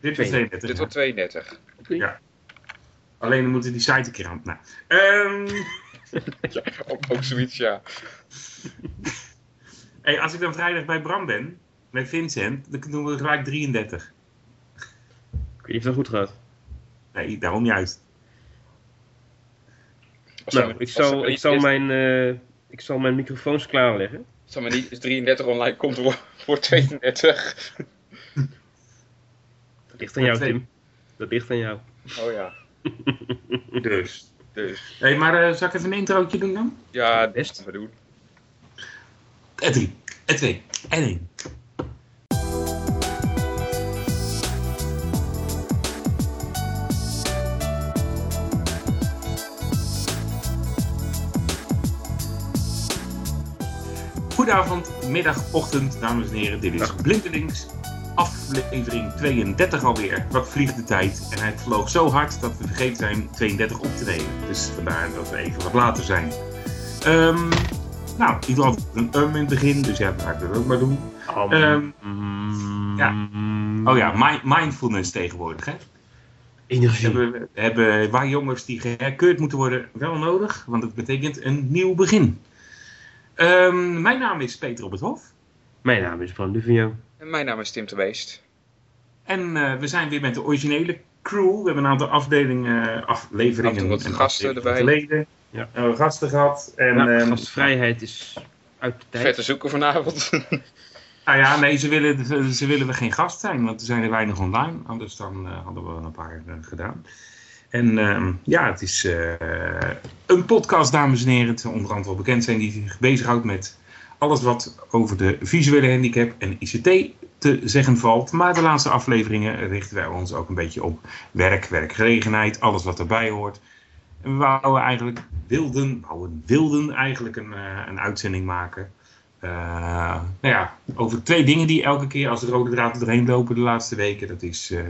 Dit wordt 32. Dit wordt 32. Ja. Alleen dan moeten die site een keer aan. Nou. ehm, ja, ook, ook zoiets, ja. hey, als ik dan vrijdag bij Bram ben, met Vincent, dan doen we gelijk 33. Ik weet niet of dat goed gaat. Nee, daarom juist. Nou, ik zal, ik zal, mijn, eh, ik zal mijn microfoons klaarleggen. Er maar niet is 33 online komt voor, voor 32. Ligt aan jou, Twee. Tim. Dat ligt aan jou. Oh ja. Dus. Dus, hey, maar eh, zal ik even een introotje doen dan? ja, Best. dat gaan we doen. En drie, en twee, en één. Goedenavond, middag, ochtend, dames en heren. Dit is. Blindelings, aflevering 32 alweer. Wat vliegt de tijd? En het vloog zo hard dat we vergeten zijn 32 op te nemen. Dus vandaar dat we even wat later zijn. Ehm, nou, ik doe altijd een um in het begin, dus ja, dan ga ik dat ook maar doen. Ehm, ja. Oh ja, mi- mindfulness tegenwoordig, hè? Energie. Hebben, hebben waar jongens die geherkeurd moeten worden wel nodig, want het betekent een nieuw begin. Ehm, mijn naam is Peter op het Hof. Mijn naam is Bram Duvigno. En mijn naam is Tim de Beest. En eh, we zijn weer met de originele crew. We hebben een aantal afdelingen, eh, afleveringen Af en toe wat en gasten erbij. geleden. Ja. Hebben we gasten gehad. En, Nou, ehm, gastvrijheid is uit de tijd. Vette zoeken vanavond. Nou ja, nee, ze willen, ze willen we geen gast zijn, want er zijn er weinig online. Anders dan eh, hadden we wel een paar eh, gedaan. En ehm, ja, het is eh, een podcast, dames en heren. Onder andere wel bekend zijn die zich bezighoudt met alles wat over de visuele handicap en ICT te zeggen valt. Maar de laatste afleveringen richten wij ons ook een beetje op werk, werkgelegenheid, alles wat erbij hoort. En we wouden eigenlijk wilden, wilden eigenlijk een, eh, een uitzending maken. Eh, nou ja, over twee dingen die elke keer als de rode draad er doorheen lopen de laatste weken. Dat is eh,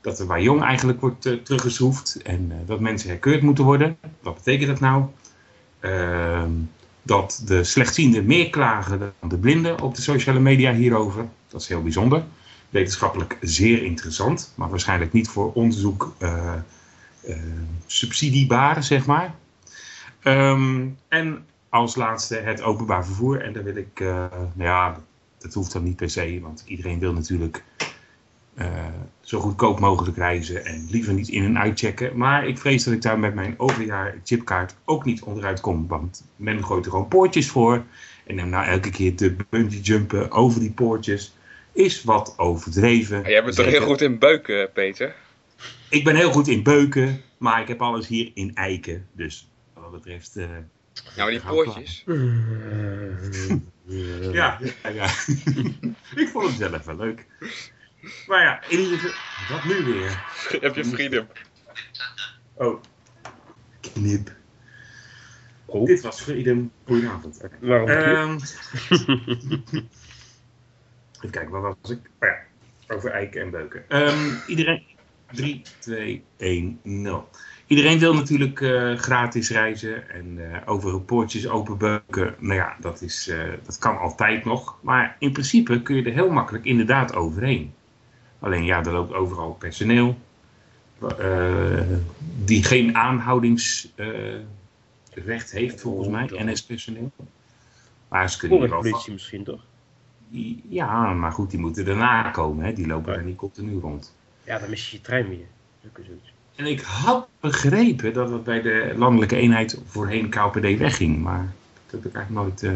dat waar jong eigenlijk wordt eh, teruggeschroefd en dat mensen herkeurd moeten worden. Wat betekent dat nou? Dat de slechtzienden meer klagen dan de blinden op de sociale media hierover. Dat is heel bijzonder. Wetenschappelijk zeer interessant, maar waarschijnlijk niet voor onderzoek eh, subsidiebaar, zeg maar. Ehm, en als laatste het openbaar vervoer. En daar wil ik, eh, nou ja, dat hoeft dan niet per se, want iedereen wil natuurlijk eh, zo goedkoop mogelijk reizen en liever niet in en uitchecken. Maar ik vrees dat ik daar met mijn overjaar chipkaart ook niet onderuit kom, want men gooit er gewoon poortjes voor. En dan nou elke keer te bungee jumpen over die poortjes is wat overdreven. Maar jij bent toch heel goed in beuken, Peter? Ik ben heel goed in beuken, maar ik heb alles hier in eiken. Dus wat dat betreft. eh, Nou, maar die poortjes. Ja, ja, ja. ik vond het zelf wel leuk. Maar ja, in ieder geval. Wat nu weer? Heb je freedom? Oh. Knip. Oh, Dit was Freedom. Goedenavond. Oké. waarom? Ehm, even kijken, waar was ik? Oh ja, over eiken en beuken. Ehm, iedereen. 3, 2, 1, 0. Iedereen wil natuurlijk eh, gratis reizen en eh over poortjes openbeuken. Nou ja, dat, is, eh, dat kan altijd nog. Maar in principe kun je er heel makkelijk inderdaad overheen. Alleen ja, er loopt overal personeel. eh, die geen aanhoudingsrecht heeft volgens mij, NS-personeel. Maar ze kunnen hier wel Spoorwegpolitie misschien toch? Ja, maar goed, die moeten daarna komen. Hè? Die lopen daar niet continu rond. Ja, dan mis je je trein zoiets. En ik had begrepen dat het bij de landelijke eenheid voorheen KPD wegging. Maar dat heb ik eigenlijk nooit... eh,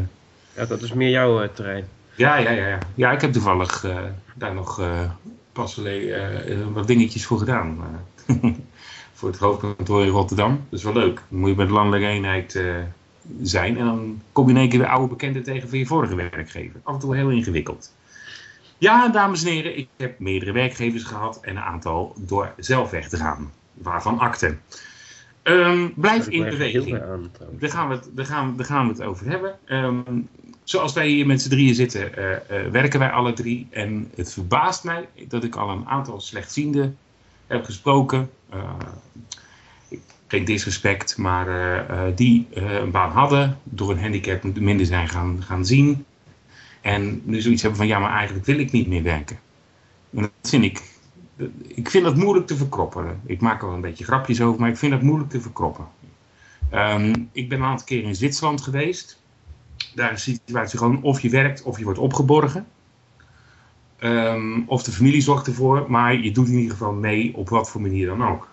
Ja, dat is meer jouw eh, terrein. Ja, ja, ja, ja. Ja, ik heb toevallig eh, daar nog eh, pas geleden eh, wat dingetjes voor gedaan. eh, voor het hoofdkantoor in Rotterdam. Dat is wel leuk. Dan moet je de landelijke eenheid eh, zijn. En dan kom je in één keer weer oude bekenden tegen van je vorige werkgever. Af en toe heel ingewikkeld. Ja, dames en heren, ik heb meerdere werkgevers gehad en een aantal door zelf weg te gaan. Waarvan akte. Ehm, blijf in beweging. Daar gaan, we het, daar, gaan, daar gaan we het over hebben. Ehm, zoals wij hier met z'n drieën zitten, eh, eh, werken wij alle drie. En het verbaast mij dat ik al een aantal slechtzienden heb gesproken. Ik- geen disrespect, maar die een baan hadden, door een handicap minder zijn gaan, gaan zien. En nu zoiets hebben van, ja, maar eigenlijk wil ik niet meer werken. En dat vind ik ik vind dat moeilijk te verkroppen. Ik maak er wel een beetje grapjes over, maar ik vind dat moeilijk te verkroppen. Ehm, ik ben een aantal keer in Zwitserland geweest. Daar is de situatie gewoon of je werkt of je wordt opgeborgen. Ehm, of de familie zorgt ervoor, maar je doet in ieder geval mee op wat voor manier dan ook.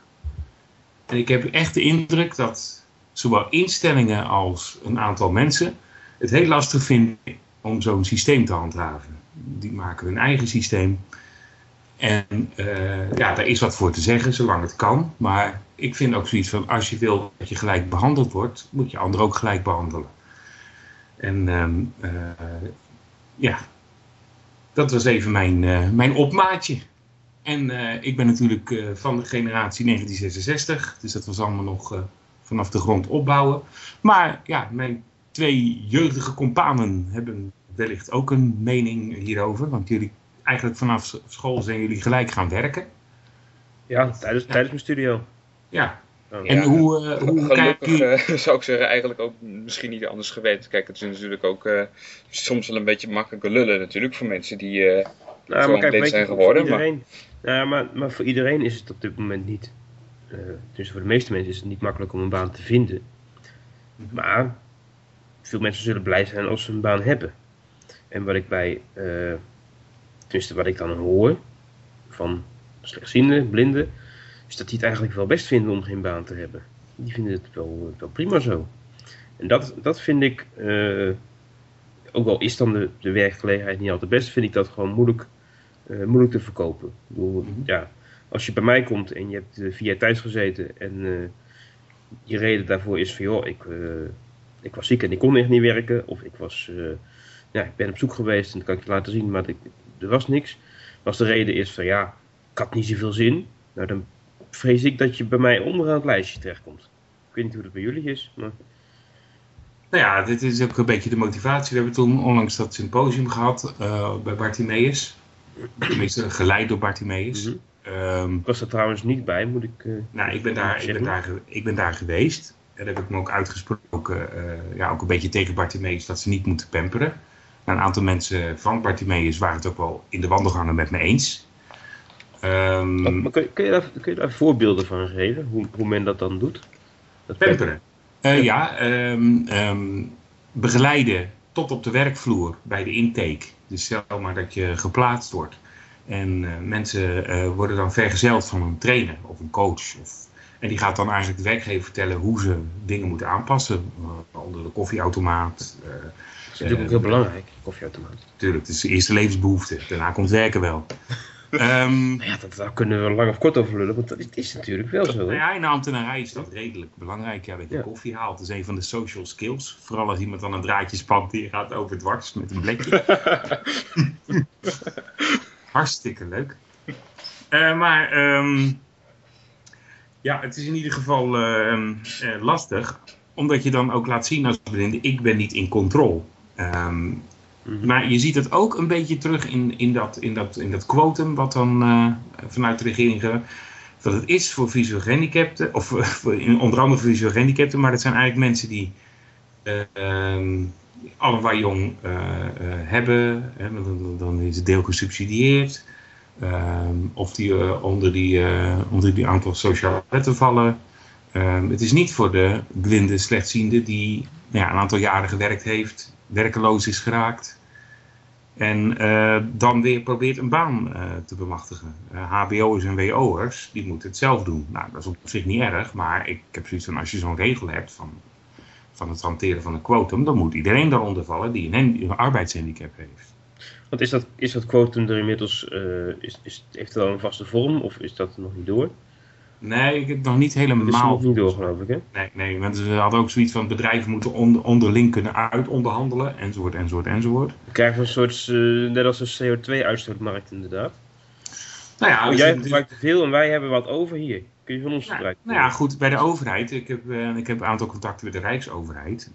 En ik heb echt de indruk dat zowel instellingen als een aantal mensen het heel lastig vinden om zo'n systeem te handhaven. Die maken hun eigen systeem. En uh, ja, daar is wat voor te zeggen, zolang het kan. Maar ik vind ook zoiets van, als je wil dat je gelijk behandeld wordt, moet je anderen ook gelijk behandelen. En uh, ja, dat was even mijn, uh, mijn opmaatje. En ik ben natuurlijk van de generatie 1966, dus dat was allemaal nog vanaf de grond opbouwen. Maar ja, mijn twee jeugdige companen hebben wellicht ook een mening hierover. Want jullie, eigenlijk vanaf school zijn jullie gelijk gaan werken. Ja, tijdens, tijdens mijn studio. Ja. Oh. En hoe, uh, hoe Gelukkig uh, zou ik zeggen, eigenlijk ook misschien niet anders geweten. Kijk, het is natuurlijk ook uh, soms wel een beetje makkelijke lullen natuurlijk voor mensen die uh, nou, maar kijk, zijn geworden. Iedereen, maar... Ja, maar, maar voor iedereen is het op dit moment niet. dus voor de meeste mensen is het niet makkelijk om een baan te vinden. Maar veel mensen zullen blij zijn als ze een baan hebben. En wat ik bij, uh, tenminste wat ik dan hoor van slechtzienden, blinden, is dat die het eigenlijk wel best vinden om geen baan te hebben. Die vinden het wel, wel prima zo. En dat, dat vind ik, uh, ook al is dan de, de werkgelegenheid niet altijd best, vind ik dat gewoon moeilijk, uh, moeilijk te verkopen. Ik bedoel, mhm. ja, als je bij mij komt en je hebt via thuis gezeten en je reden daarvoor is van joh, ik, ik was ziek en ik kon echt niet werken, of ik was ja, ik ben op zoek geweest en dat kan ik je laten zien, maar er was niks. Als de reden is van ja, ik had niet zoveel zin, nou dan vrees ik dat je bij mij onderaan het lijstje terechtkomt. Ik weet niet hoe dat bij jullie is, maar... Nou ja, dit is ook een beetje de motivatie. We hebben toen onlangs dat symposium gehad uh, bij Bartimeus. Tenminste, geleid door Bartimeus. Mm um, ik was er trouwens niet bij, moet ik... Uh, nou, ik ben, daar, ik, ben daar, ik ben daar geweest. En heb ik me ook uitgesproken, uh, ja, ook een beetje tegen Bartimeus, dat ze niet moeten pamperen een aantal mensen van Bartimeus waren het ook wel in de wandelgangen met me eens. Um, maar kun, je, kun, je daar, kun je daar voorbeelden van geven, hoe, hoe men dat dan doet? Dat pamperen. Uh, ja, um, um, begeleiden tot op de werkvloer bij de intake. Dus stel maar dat je geplaatst wordt. En uh, mensen uh, worden dan vergezeld van een trainer of een coach. Of, en die gaat dan eigenlijk de werkgever vertellen hoe ze dingen moeten aanpassen. onder de koffieautomaat, is natuurlijk ook heel belangrijk, koffieautomaat. Tuurlijk, het is de eerste levensbehoefte. Daarna komt werken wel. Um, ja, dat, daar kunnen we lang of kort over lullen, want dat is natuurlijk wel zo. Nou ja, in de ambtenarij is dat redelijk belangrijk. Ja, dat je koffie haalt. Dat is een van de social skills. Vooral als iemand dan een draadje spant die gaat over dwars met een blikje. Hartstikke leuk. Uh, maar um, ja, het is in ieder geval uh, uh, lastig. Omdat je dan ook laat zien als blinde, ik ben niet in controle. Um, Maar je ziet het ook een beetje terug in, in, dat, in, dat, in dat quotum wat dan uh, vanuit de regering dat het is voor visueel gehandicapten, of voor, onder andere voor visueel gehandicapten, maar dat zijn eigenlijk mensen die uh, allebei jong uh, hebben, hè, dan, is het deel gesubsidieerd, ehm, of die onder, die, onder die aantal sociale wetten vallen. Um, het is niet voor de blinde slechtziende die nou ja, een aantal jaren gewerkt heeft, werkeloos is geraakt. En uh, dan weer probeert een baan uh, te bemachtigen. Uh, HBO'ers en WO'ers, die moeten het zelf doen. Nou, dat is op zich niet erg, maar ik heb zoiets van als je zo'n regel hebt van, van het hanteren van een quotum, dan moet iedereen daaronder vallen die een, een arbeidshandicap heeft. Want is dat, is dat quotum er inmiddels, is, is, heeft het al een vaste vorm of is dat nog niet door? Nee, ik heb nog niet helemaal. Dat is niet door, geloof ik, hè? Nee, nee, want ze hadden ook zoiets van bedrijven moeten onderling kunnen uitonderhandelen, enzovoort, enzovoort, enzovoort. We krijgen een soort, uh, net als een CO2-uitstootmarkt, inderdaad. Nou ja, jij gebruikt te veel en wij hebben wat over hier. Kun je van ons gebruiken? Nou ja, goed, bij de overheid. Ik heb, uh, ik heb een aantal contacten met de Rijksoverheid.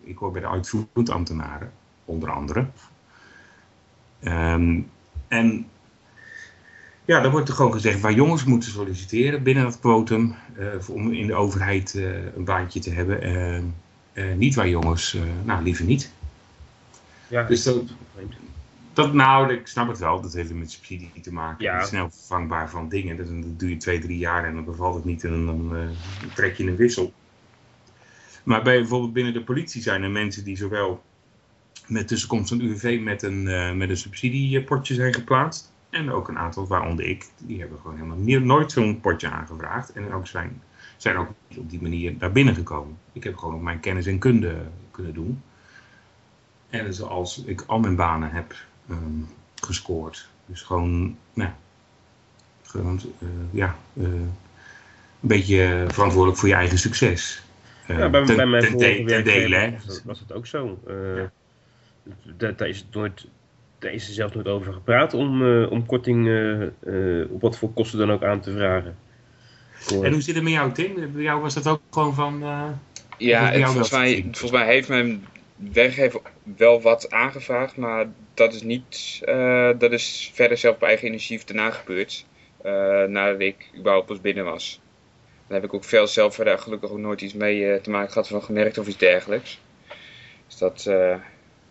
Ik hoor bij de uitvoerend ambtenaren, onder andere. Um, en ja, dan wordt er gewoon gezegd waar jongens moeten solliciteren binnen dat quotum uh, om in de overheid uh, een baantje te hebben. Uh, niet waar jongens, nou liever niet. Ja, dus dat, Dat, nou, ik snap het wel. Dat heeft met subsidie te maken. Ja. Snel vervangbaar van dingen. Dat, dan doe je twee, drie jaar en dan bevalt het niet en dan trek je een wissel. Maar bij, bijvoorbeeld binnen de politie zijn er mensen die zowel met tussenkomst van UWV met een, met een subsidiepotje zijn geplaatst. En ook een aantal, waaronder ik, die hebben gewoon helemaal nooit zo'n potje aangevraagd. En ook zijn, zijn ook op die manier naar binnen gekomen. Ik heb gewoon op mijn kennis en kunde kunnen doen. En zoals ik al mijn banen heb um, gescoord. Dus gewoon, nou, gewoon, uh, ja, uh, een beetje verantwoordelijk voor je eigen succes. Uh, ja, bij, ten, bij mijn werkgever was, was het ook zo. Ja. Daar, is het nooit, daar is er zelfs nooit over gepraat om, om korting op wat voor kosten dan ook aan te vragen. En hoe zit het met jou, Tim? Bij jou was dat ook gewoon van... ja, volgens mij, volgens mij heeft mijn werkgever wel wat aangevraagd, maar dat is niet, uh, dat is verder zelf op eigen initiatief daarna gebeurd. Uh, nadat ik überhaupt pas binnen was. Daar heb ik ook veel zelf verder gelukkig ook nooit iets mee uh, te maken gehad van gemerkt of iets dergelijks. Dus dat...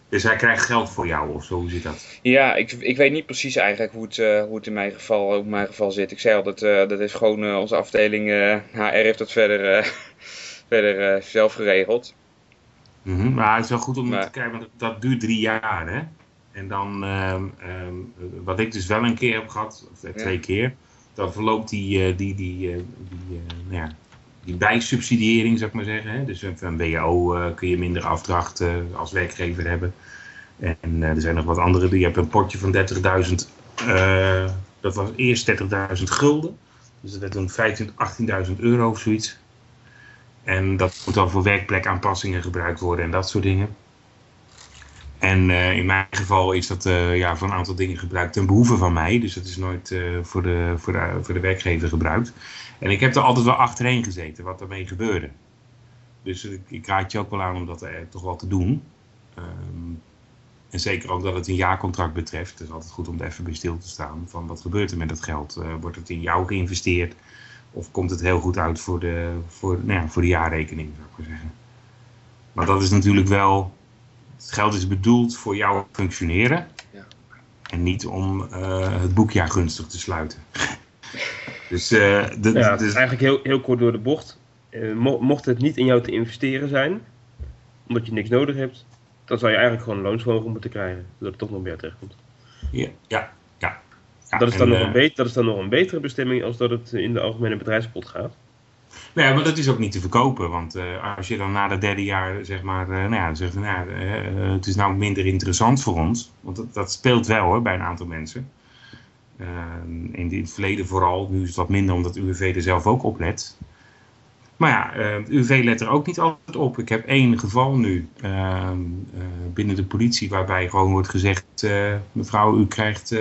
Dus hij krijgt geld voor jou of zo, hoe zit dat? Ja, ik, ik weet niet precies eigenlijk hoe het, hoe het in, mijn geval, in mijn geval zit. Ik zei al, dat, dat is gewoon onze afdeling HR heeft dat verder, verder zelf geregeld. Mm -hmm. Maar het is wel goed om maar... te kijken, want dat duurt drie jaar, hè? En dan, um, um, wat ik dus wel een keer heb gehad, of twee ja. keer, dan verloopt die, die, die, die, nou ja, die bijsubsidiëring, zou ik maar zeggen. Hè? Dus van WO kun je minder afdracht als werkgever hebben. En er zijn nog wat andere. Je hebt een potje van 30.000, dat was eerst 30.000 gulden. Dus dat werd toen 15.000, 18.000 euro of zoiets. En dat moet dan voor werkplekaanpassingen gebruikt worden en dat soort dingen. En uh, in mijn geval is dat uh, ja, voor een aantal dingen gebruikt ten behoeve van mij. Dus dat is nooit uh, voor, de, voor, de, voor de werkgever gebruikt. En ik heb er altijd wel achterheen gezeten wat ermee gebeurde. Dus ik, ik raad je ook wel aan om dat toch wel te doen. Um, en zeker ook dat het een jaarcontract betreft. Het is altijd goed om er even bij stil te staan. Van wat gebeurt er met dat geld? wordt het in jou geïnvesteerd? Of komt het heel goed uit voor de, voor, nou ja, voor de jaarrekening, zou ik maar zeggen. Maar dat is natuurlijk wel... Het geld is bedoeld voor jouw functioneren. Ja. En niet om uh, het boekjaar gunstig te sluiten. dus, uh, de, ja, dus... Eigenlijk heel, heel kort door de bocht. Uh, mocht het niet in jou te investeren zijn, omdat je niks nodig hebt, dan zou je eigenlijk gewoon een loonsverhoging moeten krijgen, zodat het toch nog meer terechtkomt. Ja, ja, ja dat, is dan nog een dat is dan nog een betere bestemming als dat het in de algemene bedrijfspot gaat. Nee, maar dat is ook niet te verkopen. Want uh, als je dan na het derde jaar zeg maar, uh, nou ja, nou, uh, het is nou minder interessant voor ons. Want dat, dat speelt wel hoor, bij een aantal mensen. in het verleden vooral, nu is het wat minder omdat UWV er zelf ook op let. Maar ja, UWV let er ook niet altijd op. Ik heb één geval nu binnen de politie waarbij gewoon wordt gezegd... mevrouw, u krijgt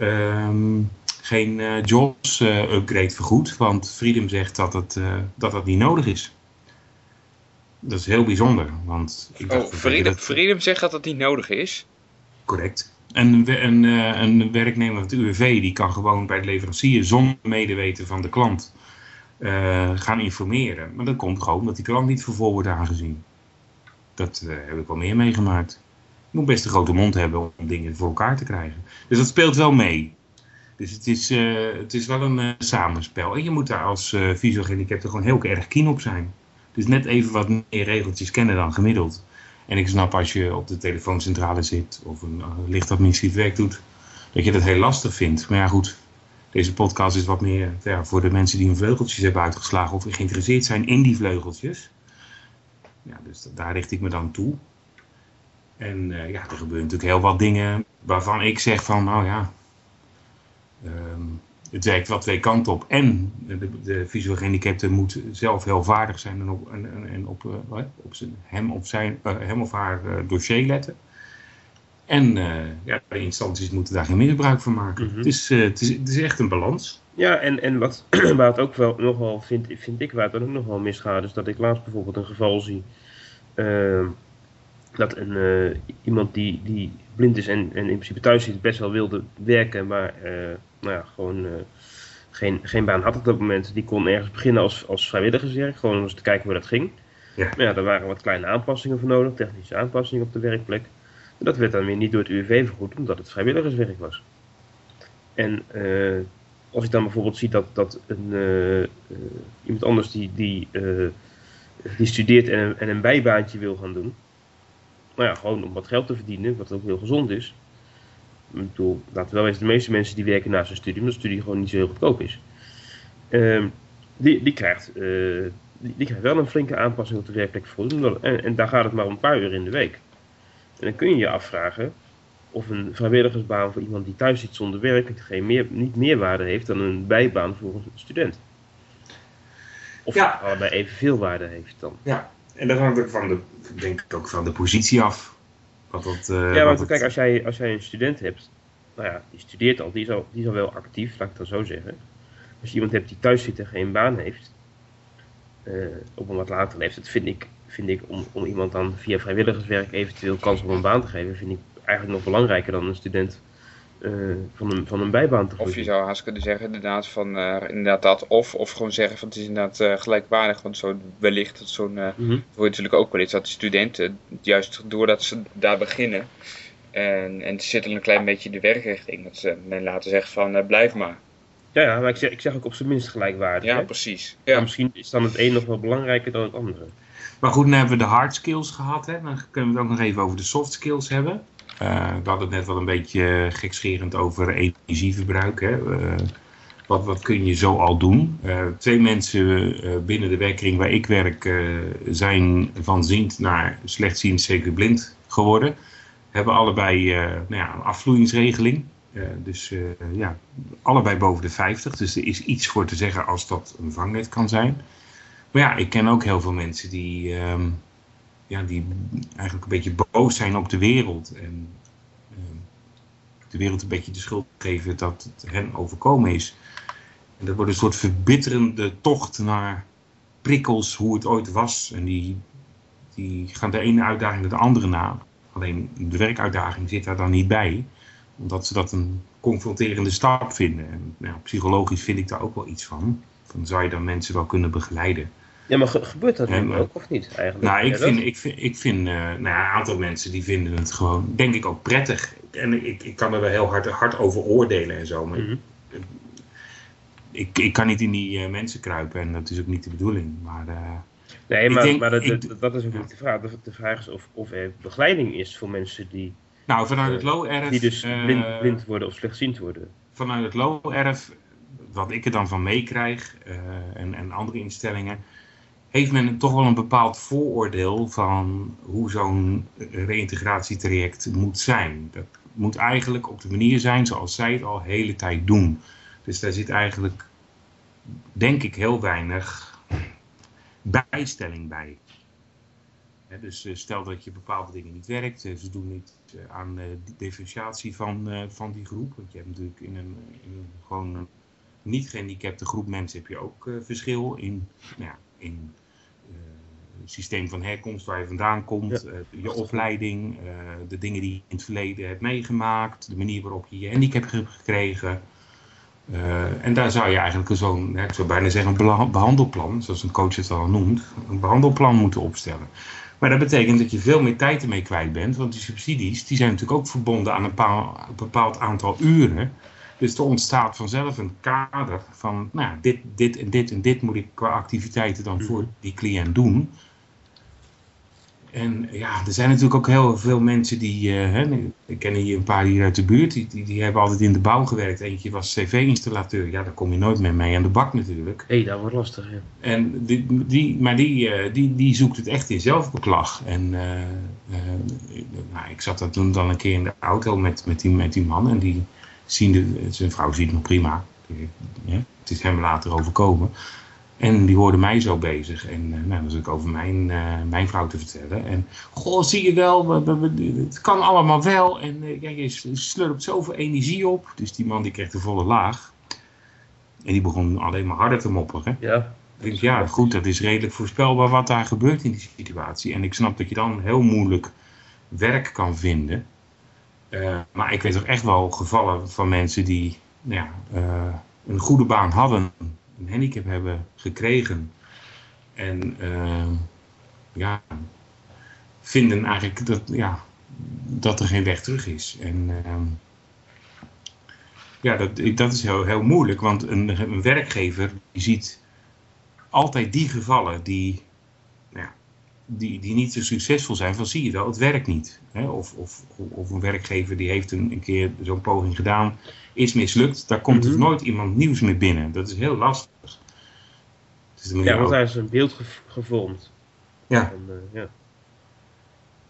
um, geen uh, JAWS uh, upgrade vergoed. Want Freedom zegt dat het, uh, dat niet nodig is. Dat is heel bijzonder. Want ik oh, Freedom, dat... Freedom zegt dat het niet nodig is? Correct. En een, een werknemer van het UWV die kan gewoon bij de leverancier zonder medeweten van de klant gaan informeren. Maar dat komt gewoon omdat die klant niet voor vol wordt aangezien. Dat heb ik wel meer meegemaakt. Je moet best een grote mond hebben om dingen voor elkaar te krijgen. Dus dat speelt wel mee. Dus het is, uh, het is wel een uh, samenspel. En je moet daar als uh, visueel gehandicapte gewoon heel erg keen op zijn. Dus net even wat meer regeltjes kennen dan gemiddeld. En ik snap als je op de telefooncentrale zit of een licht administratief werk doet, dat je dat heel lastig vindt. Maar ja goed, deze podcast is wat meer ja, voor de mensen die hun vleugeltjes hebben uitgeslagen of geïnteresseerd zijn in die vleugeltjes. Ja, dus daar richt ik me dan toe. En ja, er gebeuren natuurlijk heel wat dingen waarvan ik zeg van, nou ja, um, het werkt wel twee kanten op. En de, de visueel gehandicapte moet zelf heel vaardig zijn en op, en, en op, uh, op zijn, hem, of zijn, uh, hem of haar dossier letten. En ja, de instanties moeten daar geen misbruik van maken. Mm -hmm. het, is, het, is, het is echt een balans. Ja, en, en wat, waar het ook wel nogal, vind, vind ik, waar het ook nog wel misgaat, is dat ik laatst bijvoorbeeld een geval zie ehm, dat een, iemand die, die blind is en, en in principe thuis zit best wel wilde werken, maar nou ja, gewoon uh, geen, geen baan had op dat moment. Die kon ergens beginnen als, als vrijwilligerswerk, gewoon om eens te kijken hoe dat ging. Ja. Maar ja, daar waren wat kleine aanpassingen voor nodig, technische aanpassingen op de werkplek. Dat werd dan weer niet door het UWV vergoed, omdat het vrijwilligerswerk was. En uh, als ik dan bijvoorbeeld zie dat, dat een, uh, iemand anders die, die, die studeert en een, en een bijbaantje wil gaan doen, nou ja, gewoon om wat geld te verdienen, wat ook heel gezond is. Ik bedoel, laten we wel eens, de meeste mensen die werken naast een studie, omdat de studie gewoon niet zo heel goedkoop is. Uh, die, die, krijgt, uh, die, die, krijgt wel een flinke aanpassing op de werkplek En, en daar gaat het maar om een paar uur in de week. En dan kun je je afvragen of een vrijwilligersbaan voor iemand die thuis zit zonder werk geen meer, niet meer waarde heeft dan een bijbaan voor een student. Of ja. allebei evenveel waarde heeft dan. Ja, en dat hangt ook van de, denk ik ook van de positie af. Dat, uh, ja, want kijk, als jij, als jij een student hebt, nou ja, die studeert al, die is al, die is al wel actief, laat ik het dan zo zeggen. Als je iemand hebt die thuis zit en geen baan heeft, uh, op een wat later leeftijd, vind ik, vind ik om, om iemand dan via vrijwilligerswerk eventueel kans op een baan te geven, vind ik eigenlijk nog belangrijker dan een student uh, van, een, van een bijbaan te Of je zou haast kunnen zeggen inderdaad van uh, inderdaad dat of, of gewoon zeggen van het is inderdaad uh, gelijkwaardig, want zo wellicht dat zo'n, mm -hmm. voor natuurlijk ook wel iets dat de studenten juist doordat ze daar beginnen en, en zit er een klein beetje de werkrichting, dat ze men laten zeggen van blijf maar. Ja, ja, maar ik zeg, ik zeg ook op zijn minst gelijkwaardig. Ja, hè? precies. Ja. misschien is dan het een nog wel belangrijker dan het andere. Maar goed, dan hebben we de hard skills gehad. Hè? Dan kunnen we het ook nog even over de soft skills hebben. Uh, we hadden het net wel een beetje gekscherend over energieverbruik. Hè? Uh, wat, wat kun je zo al doen? Uh, twee mensen binnen de werkkring waar ik werk zijn van ziend naar slechtziend, zeker blind geworden. Hebben allebei nou ja, een afvloeingsregeling. dus ja, allebei boven de 50. Dus er is iets voor te zeggen als dat een vangnet kan zijn. Maar ja, ik ken ook heel veel mensen die ehm, ja, die eigenlijk een beetje boos zijn op de wereld. En uh, de wereld een beetje de schuld geven dat het hen overkomen is. En dat wordt een soort verbitterende tocht naar prikkels hoe het ooit was. En die, die gaan de ene uitdaging de andere na. Alleen de werkuitdaging zit daar dan niet bij. Omdat ze dat een confronterende stap vinden. En nou, psychologisch vind ik daar ook wel iets van. Van zou je dan mensen wel kunnen begeleiden. Ja, maar gebeurt dat nu ook of niet eigenlijk? Nou, ik vind, ik vind, ik vind uh, nou ja, een aantal mensen die vinden het gewoon, denk ik ook prettig. En ik, ik kan er wel heel hard, hard over oordelen en zo. Maar mm ik, ik kan niet in die uh, mensen kruipen en dat is ook niet de bedoeling. Maar, uh, nee, maar, denk, maar dat, ik, dat, is ook niet de vraag. De, vraag is of, of er begeleiding is voor mensen die... Nou, vanuit het low-erf... Die dus blind, blind worden of slechtziend worden. Vanuit het low-erf, wat ik er dan van meekrijg en, en andere instellingen heeft men toch wel een bepaald vooroordeel van hoe zo'n reïntegratietraject moet zijn. Dat moet eigenlijk op de manier zijn zoals zij het al hele tijd doen. Dus daar zit eigenlijk, denk ik, heel weinig bijstelling bij. dus eh, stel dat je bepaalde dingen niet werkt, eh, ze doen niet uh, aan de differentiatie van, van die groep. Want je hebt natuurlijk in een, in gewoon niet gehandicapte groep mensen heb je ook verschil in, nou ja, in systeem van herkomst waar je vandaan komt, ja. uh, je opleiding, uh, de dingen die je in het verleden hebt meegemaakt, de manier waarop je je handicap hebt gekregen. Uh, en daar zou je eigenlijk zo'n, ik zou bijna zeggen, een behandelplan, zoals een coach het al noemt, een behandelplan moeten opstellen. Maar dat betekent dat je veel meer tijd ermee kwijt bent, want die subsidies die zijn natuurlijk ook verbonden aan een bepaald aantal uren. Dus er ontstaat vanzelf een kader van, nou ja, dit, dit en dit en dit moet ik qua activiteiten dan voor mhm. die cliënt doen. En ja, er zijn natuurlijk ook heel veel mensen die, uh, hè, ik ken hier een paar hier uit de buurt, die, die, die, hebben altijd in de bouw gewerkt. Eentje was cv-installateur, ja, daar kom je nooit meer mee aan de bak natuurlijk. Hé, hey, dat wordt lastig, ja. En die, die, maar die, uh, die, die zoekt het echt in zelfbeklag. En uh, nou, ik zat daar toen dan een keer in de auto met, met, die, met die man en die zien de, zijn vrouw ziet nog prima. het is hem later overkomen. En die hoorde mij zo bezig. En uh, nou, dan zat ik over mijn, uh, mijn vrouw te vertellen. En goh, zie je wel, het kan allemaal wel. En uh, ja, je slurpt zoveel energie op. Dus die man die kreeg de volle laag. En die begon alleen maar harder te mopperen. Ja. Ik denk, ja, goed, dat is redelijk voorspelbaar wat daar gebeurt in die situatie. En ik snap dat je dan heel moeilijk werk kan vinden. Maar ik weet toch echt wel gevallen van mensen die nou ja, een goede baan hadden een handicap hebben gekregen. En uh, ja, vinden eigenlijk dat, ja, dat er geen weg terug is. En ehm, ja, dat, dat is heel, heel moeilijk, want een, een werkgever die ziet altijd die gevallen die, die, die niet zo succesvol zijn, van zie je wel, het werkt niet. Hè? Of, of, of een werkgever die heeft een, een keer zo'n poging gedaan, is mislukt, daar komt mm er nooit iemand nieuws meer binnen. Dat is heel lastig. Dus ja, want hij is een beeld gevormd. Ja. En, uh, ja.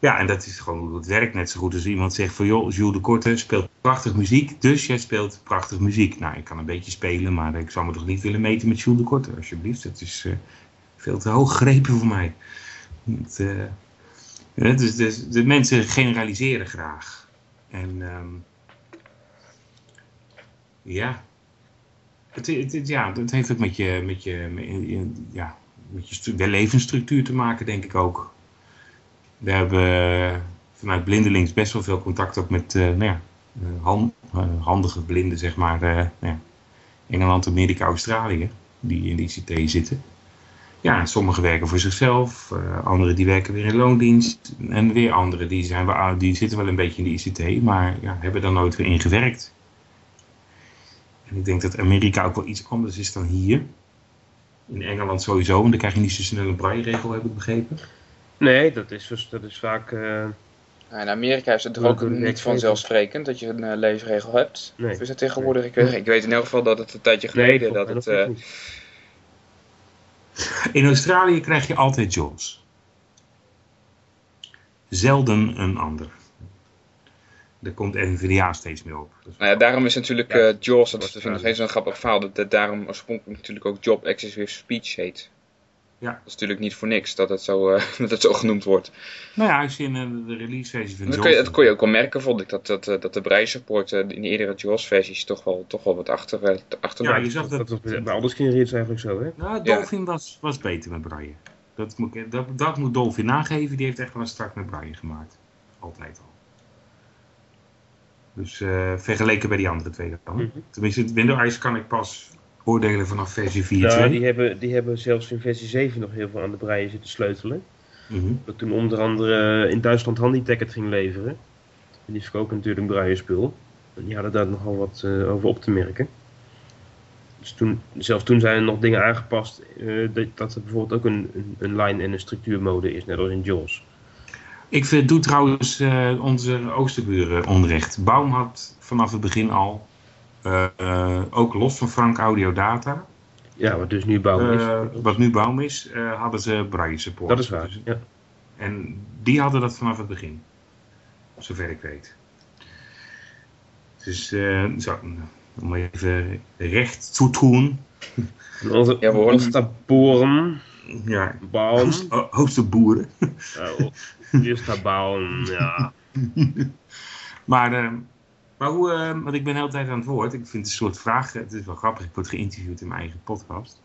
Ja, en dat is gewoon het werkt. Net zo goed als iemand zegt van joh, Jules de Korte speelt prachtig muziek, dus jij speelt prachtig muziek. Nou, ik kan een beetje spelen, maar ik zou me toch niet willen meten met Jules de Korte, alsjeblieft. Dat is uh, veel te hoog gegrepen voor mij. Het, uh, dus, dus, de mensen generaliseren graag. En um, ja, het, ja, heeft ook met je, met je, ja, met je levensstructuur te maken, denk ik ook. We hebben vanuit Blindelings best wel veel contact ook met uh, nou ja, handige blinden, zeg maar. Uh, ja, Engeland, Amerika, Australië, die in de ICT zitten. Ja, sommigen werken voor zichzelf, anderen die werken weer in loondienst. En weer anderen die, zijn, die zitten wel een beetje in de ICT, maar ja, hebben er nooit weer in gewerkt. En ik denk dat Amerika ook wel iets anders is dan hier. In Engeland sowieso, want dan krijg je niet zo snel een braille-regel, heb ik begrepen. Nee, dat is, dus, dat is vaak... Uh, in Amerika is het er ook niet vanzelfsprekend dat je een uh, leesregel hebt. Nee. Of is tegenwoordig? Ik weet, ik weet in elk geval dat het een tijdje geleden nee, dat het... In Australië krijg je altijd Jaws. Zelden een ander. Daar komt NVDA steeds meer op. Nou ja, daarom is natuurlijk ja, Jaws, dat vind ik steeds een grappig verhaal, dat, dat daarom oorspronkelijk natuurlijk ook Job Access with Speech heet. Ja. Dat is natuurlijk niet voor niks dat het zo, uh, dat het zo genoemd wordt. Nou ja, als je in uh, de release versie van dat, je, dat kon je ook wel merken, vond ik, dat, dat, uh, dat de breisupport in de eerdere JAWS-versies toch wel, toch wel wat achter, achter Ja, je zag dat... dat, dat bij alles genereert eigenlijk zo, hè? Nou, Dolphin was, was beter met braille. Dat moet, dat, dat moet Dolphin nageven, die heeft echt wel een start met braille gemaakt. Altijd al. Dus vergeleken bij die andere twee dan. Mm -hmm. Tenminste, Windows kan ik pas oordelen vanaf versie 4.2? Ja, die hebben, die hebben zelfs in versie 7 nog heel veel aan de breien zitten sleutelen. Mm Dat toen onder andere in Duitsland Handytacket ging leveren. En die verkopen natuurlijk een braaienspul. En die hadden daar nogal wat uh, over op te merken. Dus toen, zelfs toen zijn er nog dingen aangepast uh, dat, dat er bijvoorbeeld ook een, een, een line- en een structuurmode is, net als in JAWS. Ik vind, doe trouwens uh, onze oosterburen onrecht. Baum had vanaf het begin al ook los van Frank Audio Data. Ja, wat dus nu Baum is. Uh, wat nu Baum is, uh, hadden ze Braille support. Dat is waar, dus, ja. En die hadden dat vanaf het begin. Zover ik weet. Dus zo, om even recht toe doen. Onze, ja, we horen boeren. Ja, Baum. Hoogste boeren. Justa Baum, ja. maar maar hoe, uh, want ik ben de hele tijd aan het woord. Ik vind het een soort vraag, het is wel grappig, ik word geïnterviewd in mijn eigen podcast.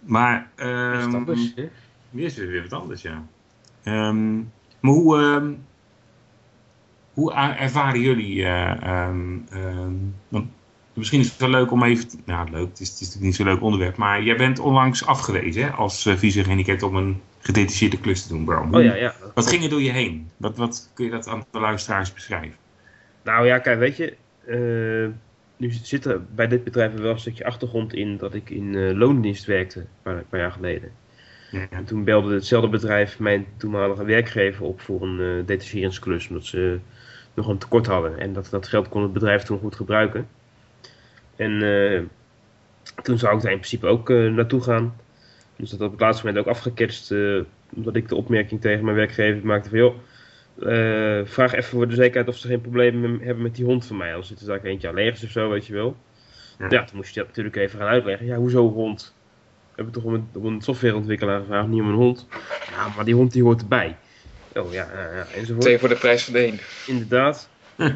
Maar... Um, is het anders, hè? is weer wat anders, ja. Um, maar hoe, um, hoe ervaren jullie... Uh, want misschien is het wel leuk om even... Nou, leuk, het is, het is natuurlijk niet zo'n leuk onderwerp. Maar jij bent onlangs afgewezen hè, als uh, om een gedetacheerde klus te doen, Bram. Oh ja, ja. Wat ging er door je heen? Wat, wat kun je dat aan de luisteraars beschrijven? Nou ja, kijk, weet je, uh, nu zit er bij dit bedrijf wel een stukje achtergrond in dat ik in uh, loondienst werkte, een paar, jaar geleden. Ja. En toen belde hetzelfde bedrijf mijn toenmalige werkgever op voor een uh, detacheringsklus, omdat ze nog een tekort hadden. En dat, dat geld kon het bedrijf toen goed gebruiken. En toen zou ik daar in principe ook naartoe gaan. Dus dat op het laatste moment ook afgeketst, omdat ik de opmerking tegen mijn werkgever maakte van joh, uh, vraag even voor de zekerheid of ze geen problemen hebben met die hond van mij. Als zit er daar eentje allergisch of zo, weet je wel. Ja. ja, dan moest je dat natuurlijk even gaan uitleggen. Ja, hoezo hond? We hebben toch om een, om een softwareontwikkelaar gevraagd, niet om een hond. Ja, maar die hond die hoort erbij. Oh ja, ja, ja enzovoort. Twee voor de prijs van de een. Inderdaad. Hm.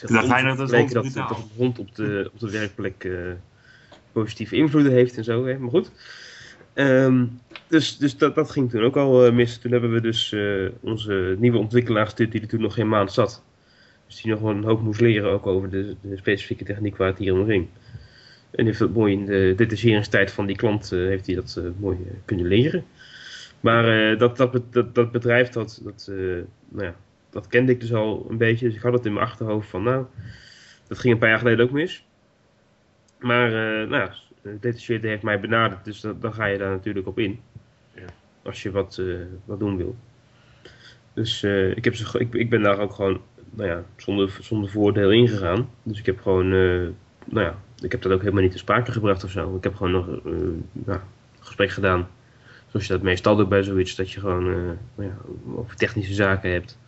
Dat hij dat dat, dat, dat een hond op de, op de werkplek uh, positieve invloeden heeft en zo. Hè? Maar goed. Um, dus dus dat, dat ging toen ook al uh, mis. Toen hebben we dus uh, onze nieuwe ontwikkelaar gestuurd die er toen nog geen maand zat. Dus die nog wel een hoop moest leren ook over de, de specifieke techniek waar het hier om ging. En heeft dat mooi in de detacheringstijd van die klant uh, heeft hij dat mooi kunnen leren. Maar dat, dat, dat, dat bedrijf dat, dat nou ja, dat kende ik dus al een beetje. Dus ik had het in mijn achterhoofd van, nou, dat ging een paar jaar geleden ook mis. Maar, nou, detacheerde heeft mij benaderd, dus dan, dan, ga je daar natuurlijk op in. Als je wat, uh, wat doen wil. Dus uh, ik, heb ze, ik, ik ben daar ook gewoon, nou ja, zonder, zonder voordeel ingegaan. Dus ik heb gewoon, nou ja, ik heb dat ook helemaal niet te sprake gebracht of zo. Ik heb gewoon nog nou, een gesprek gedaan. Zoals je dat meestal doet bij zoiets, dat je gewoon nou ja, over technische zaken hebt.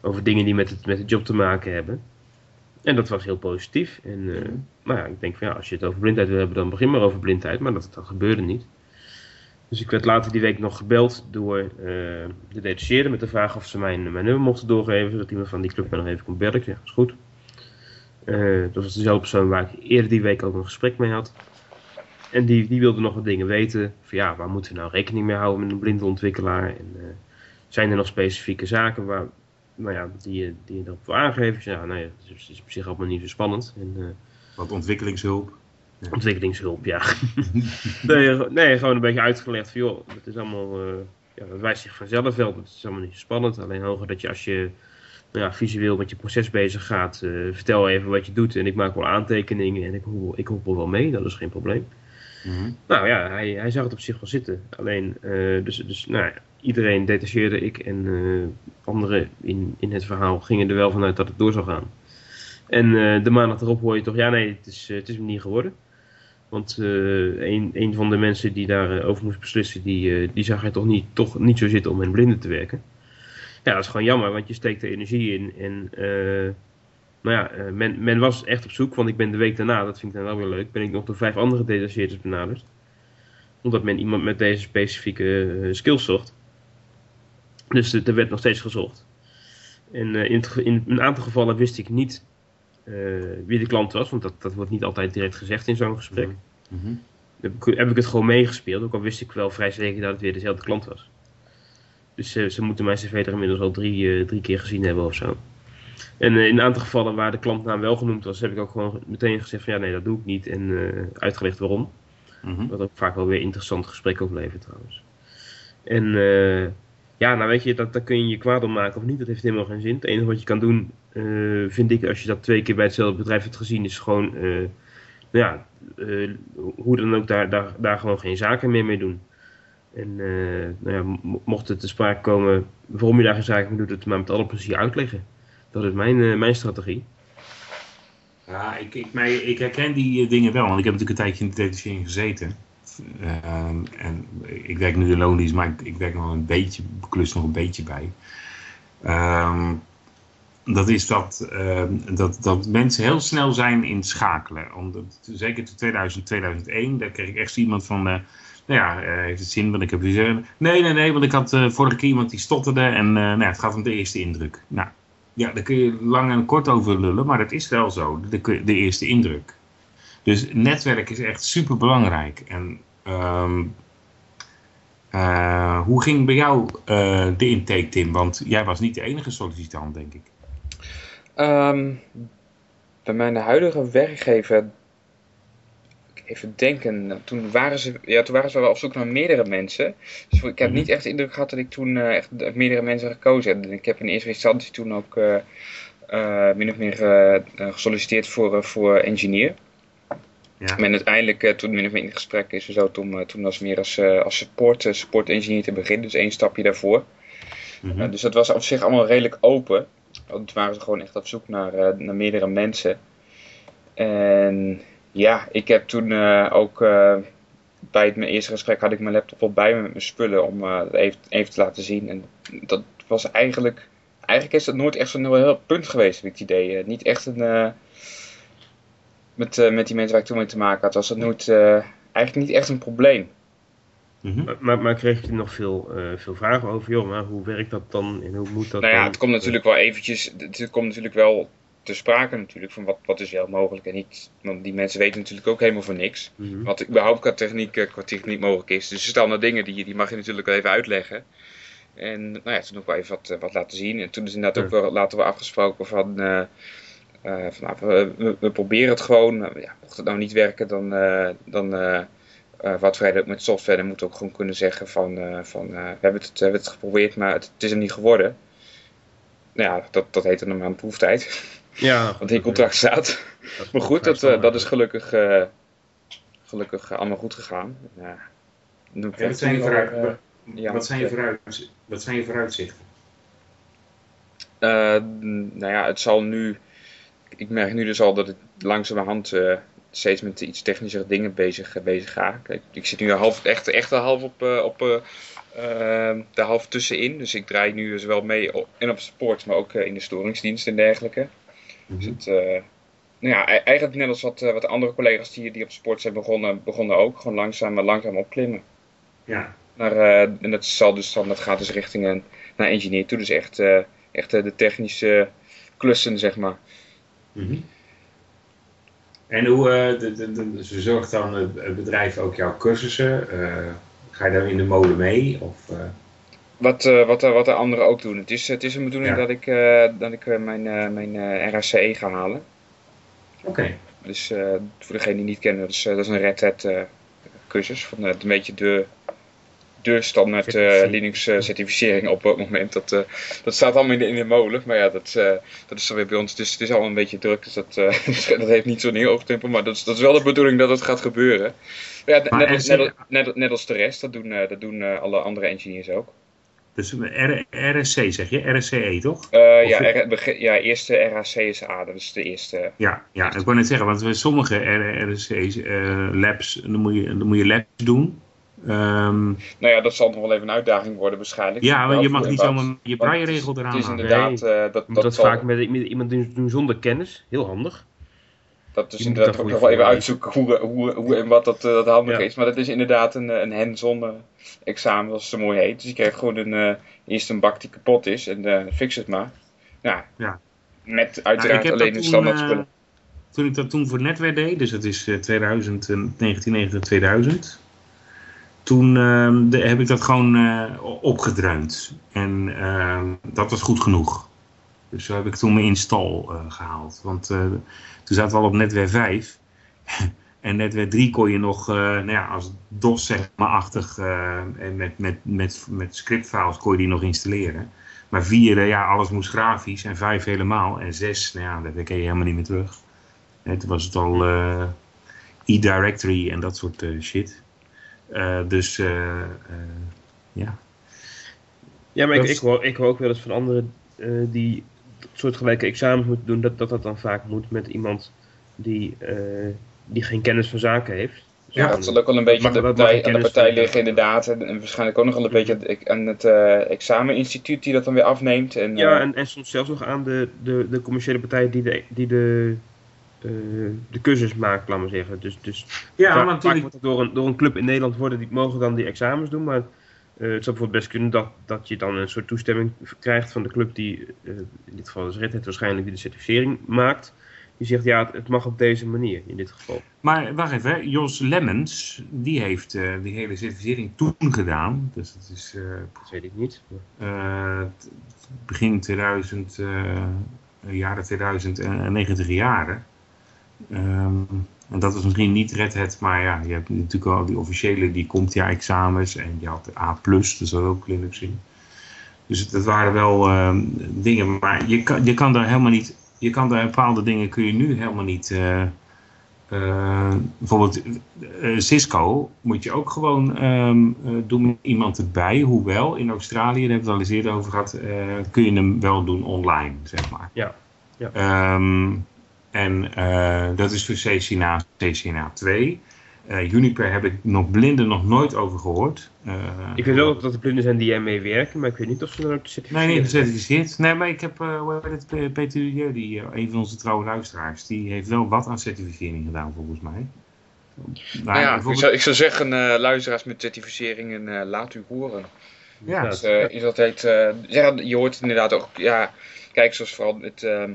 Over dingen die met, het, met de job te maken hebben. En dat was heel positief. En, uh, maar ja, ik denk van ja, als je het over blindheid wil hebben, dan begin maar over blindheid. Maar dat, dat gebeurde niet. Dus ik werd later die week nog gebeld door uh, de detacheerder met de vraag of ze mijn, mijn nummer mochten doorgeven. Zodat iemand van die club me nog even kon bellen. Dat is goed. Uh, dat was dezelfde persoon waar ik eerder die week ook een gesprek mee had. En die, die wilde nog wat dingen weten. Van ja, waar moeten we nou rekening mee houden met een blinde ontwikkelaar? En zijn er nog specifieke zaken waar, nou ja, die, die je erop wil aangeven. Ja, nou ja, het is, is op zich allemaal niet zo spannend. En, Wat ontwikkelingshulp? Ontwikkelingshulp, ja. nee, nee, gewoon een beetje uitgelegd van joh, het is allemaal, uh, ja, dat wijst zich vanzelf wel. Het is allemaal niet zo spannend. Alleen hoger dat je als je nou ja, visueel met je proces bezig gaat, uh, vertel even wat je doet. En ik maak wel aantekeningen en ik hoepel, ik hoepel wel mee, dat is geen probleem. Mm -hmm. Nou ja, hij, hij zag het op zich wel zitten. Alleen, dus, dus nou ja, iedereen detacheerde, ik en anderen in, in het verhaal gingen er wel vanuit dat het door zou gaan. En de maandag erop hoor je toch, ja nee, het is, het is hem niet geworden. Want een, een van de mensen die daarover over moest beslissen, die, die zag hij toch niet, toch niet zo zitten om met blinden te werken. Ja, dat is gewoon jammer, want je steekt er energie in. En nou ja, men, men was echt op zoek, want ik ben de week daarna, dat vind ik dan wel weer leuk, ben ik nog door vijf andere detacheerders benaderd. Omdat men iemand met deze specifieke skills zocht. Dus er werd nog steeds gezocht. En in, in, een aantal gevallen wist ik niet wie de klant was, want dat, dat wordt niet altijd direct gezegd in zo'n gesprek. Mm -hmm. heb, ik, heb, ik, het gewoon meegespeeld, ook al wist ik wel vrij zeker dat het weer dezelfde klant was. Dus uh, ze moeten mijn cv er inmiddels al drie, drie keer gezien hebben of zo. En in een aantal gevallen waar de klantnaam wel genoemd was, heb ik ook gewoon meteen gezegd van ja nee, dat doe ik niet. En uitgelegd waarom. Mm -hmm. Wat ook vaak wel weer interessant gesprek oplevert trouwens. En ja, nou weet je, dat, daar kun je je kwaad om maken of niet. Dat heeft helemaal geen zin. Het enige wat je kan doen, uh, vind ik, als je dat twee keer bij hetzelfde bedrijf hebt gezien, is gewoon, uh, nou ja, uh, hoe dan ook daar, daar, daar gewoon geen zaken meer mee doen. En nou ja, mocht het te sprake komen waarom je daar geen zaken mee doet, het maar met alle plezier uitleggen. Dat is mijn, mijn strategie. Ja, ik, ik, mij, ik herken die dingen wel, want ik heb natuurlijk een tijdje in de detachering gezeten. Uh, en ik werk nu in loondienst, maar ik, ik, werk nog een beetje, klus nog een beetje bij. Uh, dat is dat, uh, dat, dat mensen heel snel zijn in schakelen. Omdat, zeker in 2000, 2001, daar kreeg ik echt iemand van, uh, nou ja, uh, heeft het zin? Want ik heb gezegd, nee, nee, nee, want ik had vorige keer iemand die stotterde en nou, het gaat om de eerste indruk. Nou, ja, daar kun je lang en kort over lullen, maar dat is wel zo, de, de eerste indruk. Dus netwerk is echt super belangrijk. En uh, hoe ging bij jou de intake, Tim? Want jij was niet de enige sollicitant, denk ik. Um, bij mijn huidige werkgever, even denken, toen waren, ze, ja, toen waren ze wel op zoek naar meerdere mensen. Dus ik heb -hmm. niet echt de indruk gehad dat ik toen uh, echt meerdere mensen gekozen heb. Ik heb in eerste instantie toen ook min of meer gesolliciteerd voor, voor engineer. Ja. Men uiteindelijk, toen min of meer in gesprek is, zo, toen, toen was meer als, als support, support engineer te beginnen. Dus één stapje daarvoor. Mm -hmm. dus dat was op zich allemaal redelijk open. Want toen waren ze gewoon echt op zoek naar, naar meerdere mensen. En ja, ik heb toen ook bij het, mijn eerste gesprek had ik mijn laptop al bij me met mijn spullen om het even, even te laten zien. En dat was eigenlijk, eigenlijk is dat nooit echt zo'n heel punt geweest, heb ik het idee. niet echt een met, met die mensen waar ik toen mee te maken had, was dat nooit, eigenlijk niet echt een probleem. Mm -hmm. maar, maar, kreeg je nog veel, uh, veel vragen over, joh, maar hoe werkt dat dan en hoe moet dat Nou ja, dan? het komt natuurlijk wel eventjes, het komt natuurlijk wel te sprake natuurlijk, van wat, wat is wel mogelijk en niet. Want die mensen weten natuurlijk ook helemaal van niks. Mm -hmm. Wat überhaupt qua techniek, qua techniek mogelijk is. Dus er staan er dingen die, die mag je natuurlijk wel even uitleggen. En nou ja, toen ook wel even wat, wat laten zien. En toen is inderdaad ja. ook wel later wel afgesproken van... Uh, uh, van, nou, we, we, proberen het gewoon. Ja, mocht het nou niet werken, dan, uh, dan uh, wat wij met software, dan moeten we ook gewoon kunnen zeggen van, van we, hebben het, we hebben het geprobeerd, maar het, het is er niet geworden. nou ja, dat, dat heet dan een maand proeftijd. Ja. Want in contract staat. maar goed, dat, dat is gelukkig, gelukkig allemaal goed gegaan. Ja, wat, zijn je vooruit, ja, wat, zijn je vooruit, wat zijn je vooruitzichten? nou ja, het zal nu ik merk nu dus al dat ik langzamerhand uh, steeds met iets technischere dingen bezig, bezig ga. Kijk, ik zit nu half, echt, echt half op, uh, op uh, de half tussenin. Dus ik draai nu dus wel mee op, en op sport, maar ook in de storingsdienst en dergelijke. -hmm. Dus het, nou ja, e-, eigenlijk net als wat, wat andere collega's die, die op sport zijn begonnen, begonnen ook. Gewoon langzaam, langzaam opklimmen. Ja. Maar, en dat, zal dus dan, dat gaat dus richting naar engineer toe. Dus echt, echt de technische klussen, zeg maar. Mhm. En hoe uh, de, de, de, zorgt dan het bedrijf ook jouw cursussen? Uh, ga je daar in de mode mee? Of. Wat, wat, wat de anderen ook doen. Het is, het is een bedoeling dat ik, dat ik mijn, mijn RACE ga halen. Oké. Dus voor degene die niet kennen, dat is, dat is een Red Hat cursus. Van, een beetje de, de standaard uh, Linux uh, certificering op het moment. Dat, uh, dat staat allemaal in de, in de molen. Maar ja, dat, dat is dan weer bij ons. Dus het is al een beetje druk. Dus dat, dat heeft niet zo'n heel hoog tempo. Maar dat is, dat is wel de bedoeling dat het gaat gebeuren. Ja, net, als, net, net, net, als de rest. Dat doen, dat doen alle andere engineers ook. Dus RSC zeg je? RSCE toch? Uh, ja, R, ja, eerste RACSA, dat is de eerste. Ja, ja ik wou net zeggen, want we sommige RSC uh, labs, dan moet, je, dan moet je labs doen. Um, nou ja, dat zal nog wel even een uitdaging worden waarschijnlijk. Ja, maar je mag niet zomaar je braairegel eraan Het is inderdaad... Nee, uh, dat, dat, dat vaak met, iemand doen zonder kennis. Heel handig. Dat is inderdaad ook nog wel even uitzoeken hoe, hoe, hoe en wat dat, uh, dat handig is. Maar dat is inderdaad een, een hands-on examen, zoals het zo mooi heet. Dus je krijgt gewoon een, uh, eerst een bak die kapot is en uh, fix het maar. Ja, ja. met uiteraard nou, alleen de standaard spullen. Toen ik dat toen voor Netwerk deed, dus dat is 2000, 1990, 2000 toen uh, de, heb ik dat gewoon uh, opgedruimd. En uh, dat was goed genoeg. Dus zo heb ik toen mijn install uh, gehaald. Want toen zaten we al op netwerk 5. en netwerk 3 kon je nog, nou ja, als DOS zeg maar achtig, en met, met, met, met scriptfiles kon je die nog installeren. Maar 4, ja, alles moest grafisch. En 5 helemaal. En 6, nou ja, daar ken je helemaal niet meer terug. En toen was het al e-directory en dat soort shit. Uh, dus uh, ja. Ja, maar ik, ik, hoor, ik hoor ook wel eens van anderen die soortgelijke examens moeten doen, dat, dat dat dan vaak moet met iemand die, die geen kennis van zaken heeft. Dus ja, dat zal ook wel een beetje aan de, partij, aan de partij liggen inderdaad. En, en, waarschijnlijk ook nog wel een beetje aan het uh, exameninstituut die dat dan weer afneemt. En, ja, en, en soms zelfs nog aan de, de, de commerciële partij die de, die de de cursus maakt, laat maar zeggen. Dus, dus ja, vaak, wordt het door een, door een club in Nederland worden, die mogen dan die examens doen, maar uh, het zou bijvoorbeeld best kunnen dat, dat je dan een soort toestemming krijgt van de club die, uh, in dit geval is Red Hat waarschijnlijk, die de certificering maakt. Die zegt ja, het mag op deze manier in dit geval. Maar wacht even, hè. Jos Lemmens, die heeft uh, die hele certificering toen gedaan. Dus dat is... dat weet ik niet. begin 2000, jaren 2000 en 90 jaren. Um, en dat is misschien niet Red Hat, maar ja, je hebt natuurlijk al die officiële, die komt ja examens en je had de A+, dus dat ook Linux in. Dus dat waren wel um, dingen, maar je kan, je kan daar helemaal niet, je kan daar bepaalde dingen kun je nu helemaal niet, uh, uh, bijvoorbeeld uh, Cisco moet je ook gewoon um, doen met iemand erbij, hoewel in Australië, daar hebben we het al eens eerder over gehad, kun je hem wel doen online, zeg maar. Ja. ja. Um, en uh, dat is voor CCNA, CCNA 2. Uh, Juniper heb ik nog blinden nog nooit over gehoord. Uh, ik weet wel dat er blinden zijn die ermee werken, maar ik weet niet of ze dan ook certificeerd Nee, niet gecertificeerd. Nee, maar ik heb, uh, hoe heet het, Peter die, een van onze trouwe luisteraars, die heeft wel wat aan certificering gedaan volgens mij. Nou, ja, ik, zou, ik zou zeggen, luisteraars met certificeringen, laat u horen. Ja. Dus, is dat heet, ja, je hoort het inderdaad ook, ja, kijk, zoals vooral met ehm,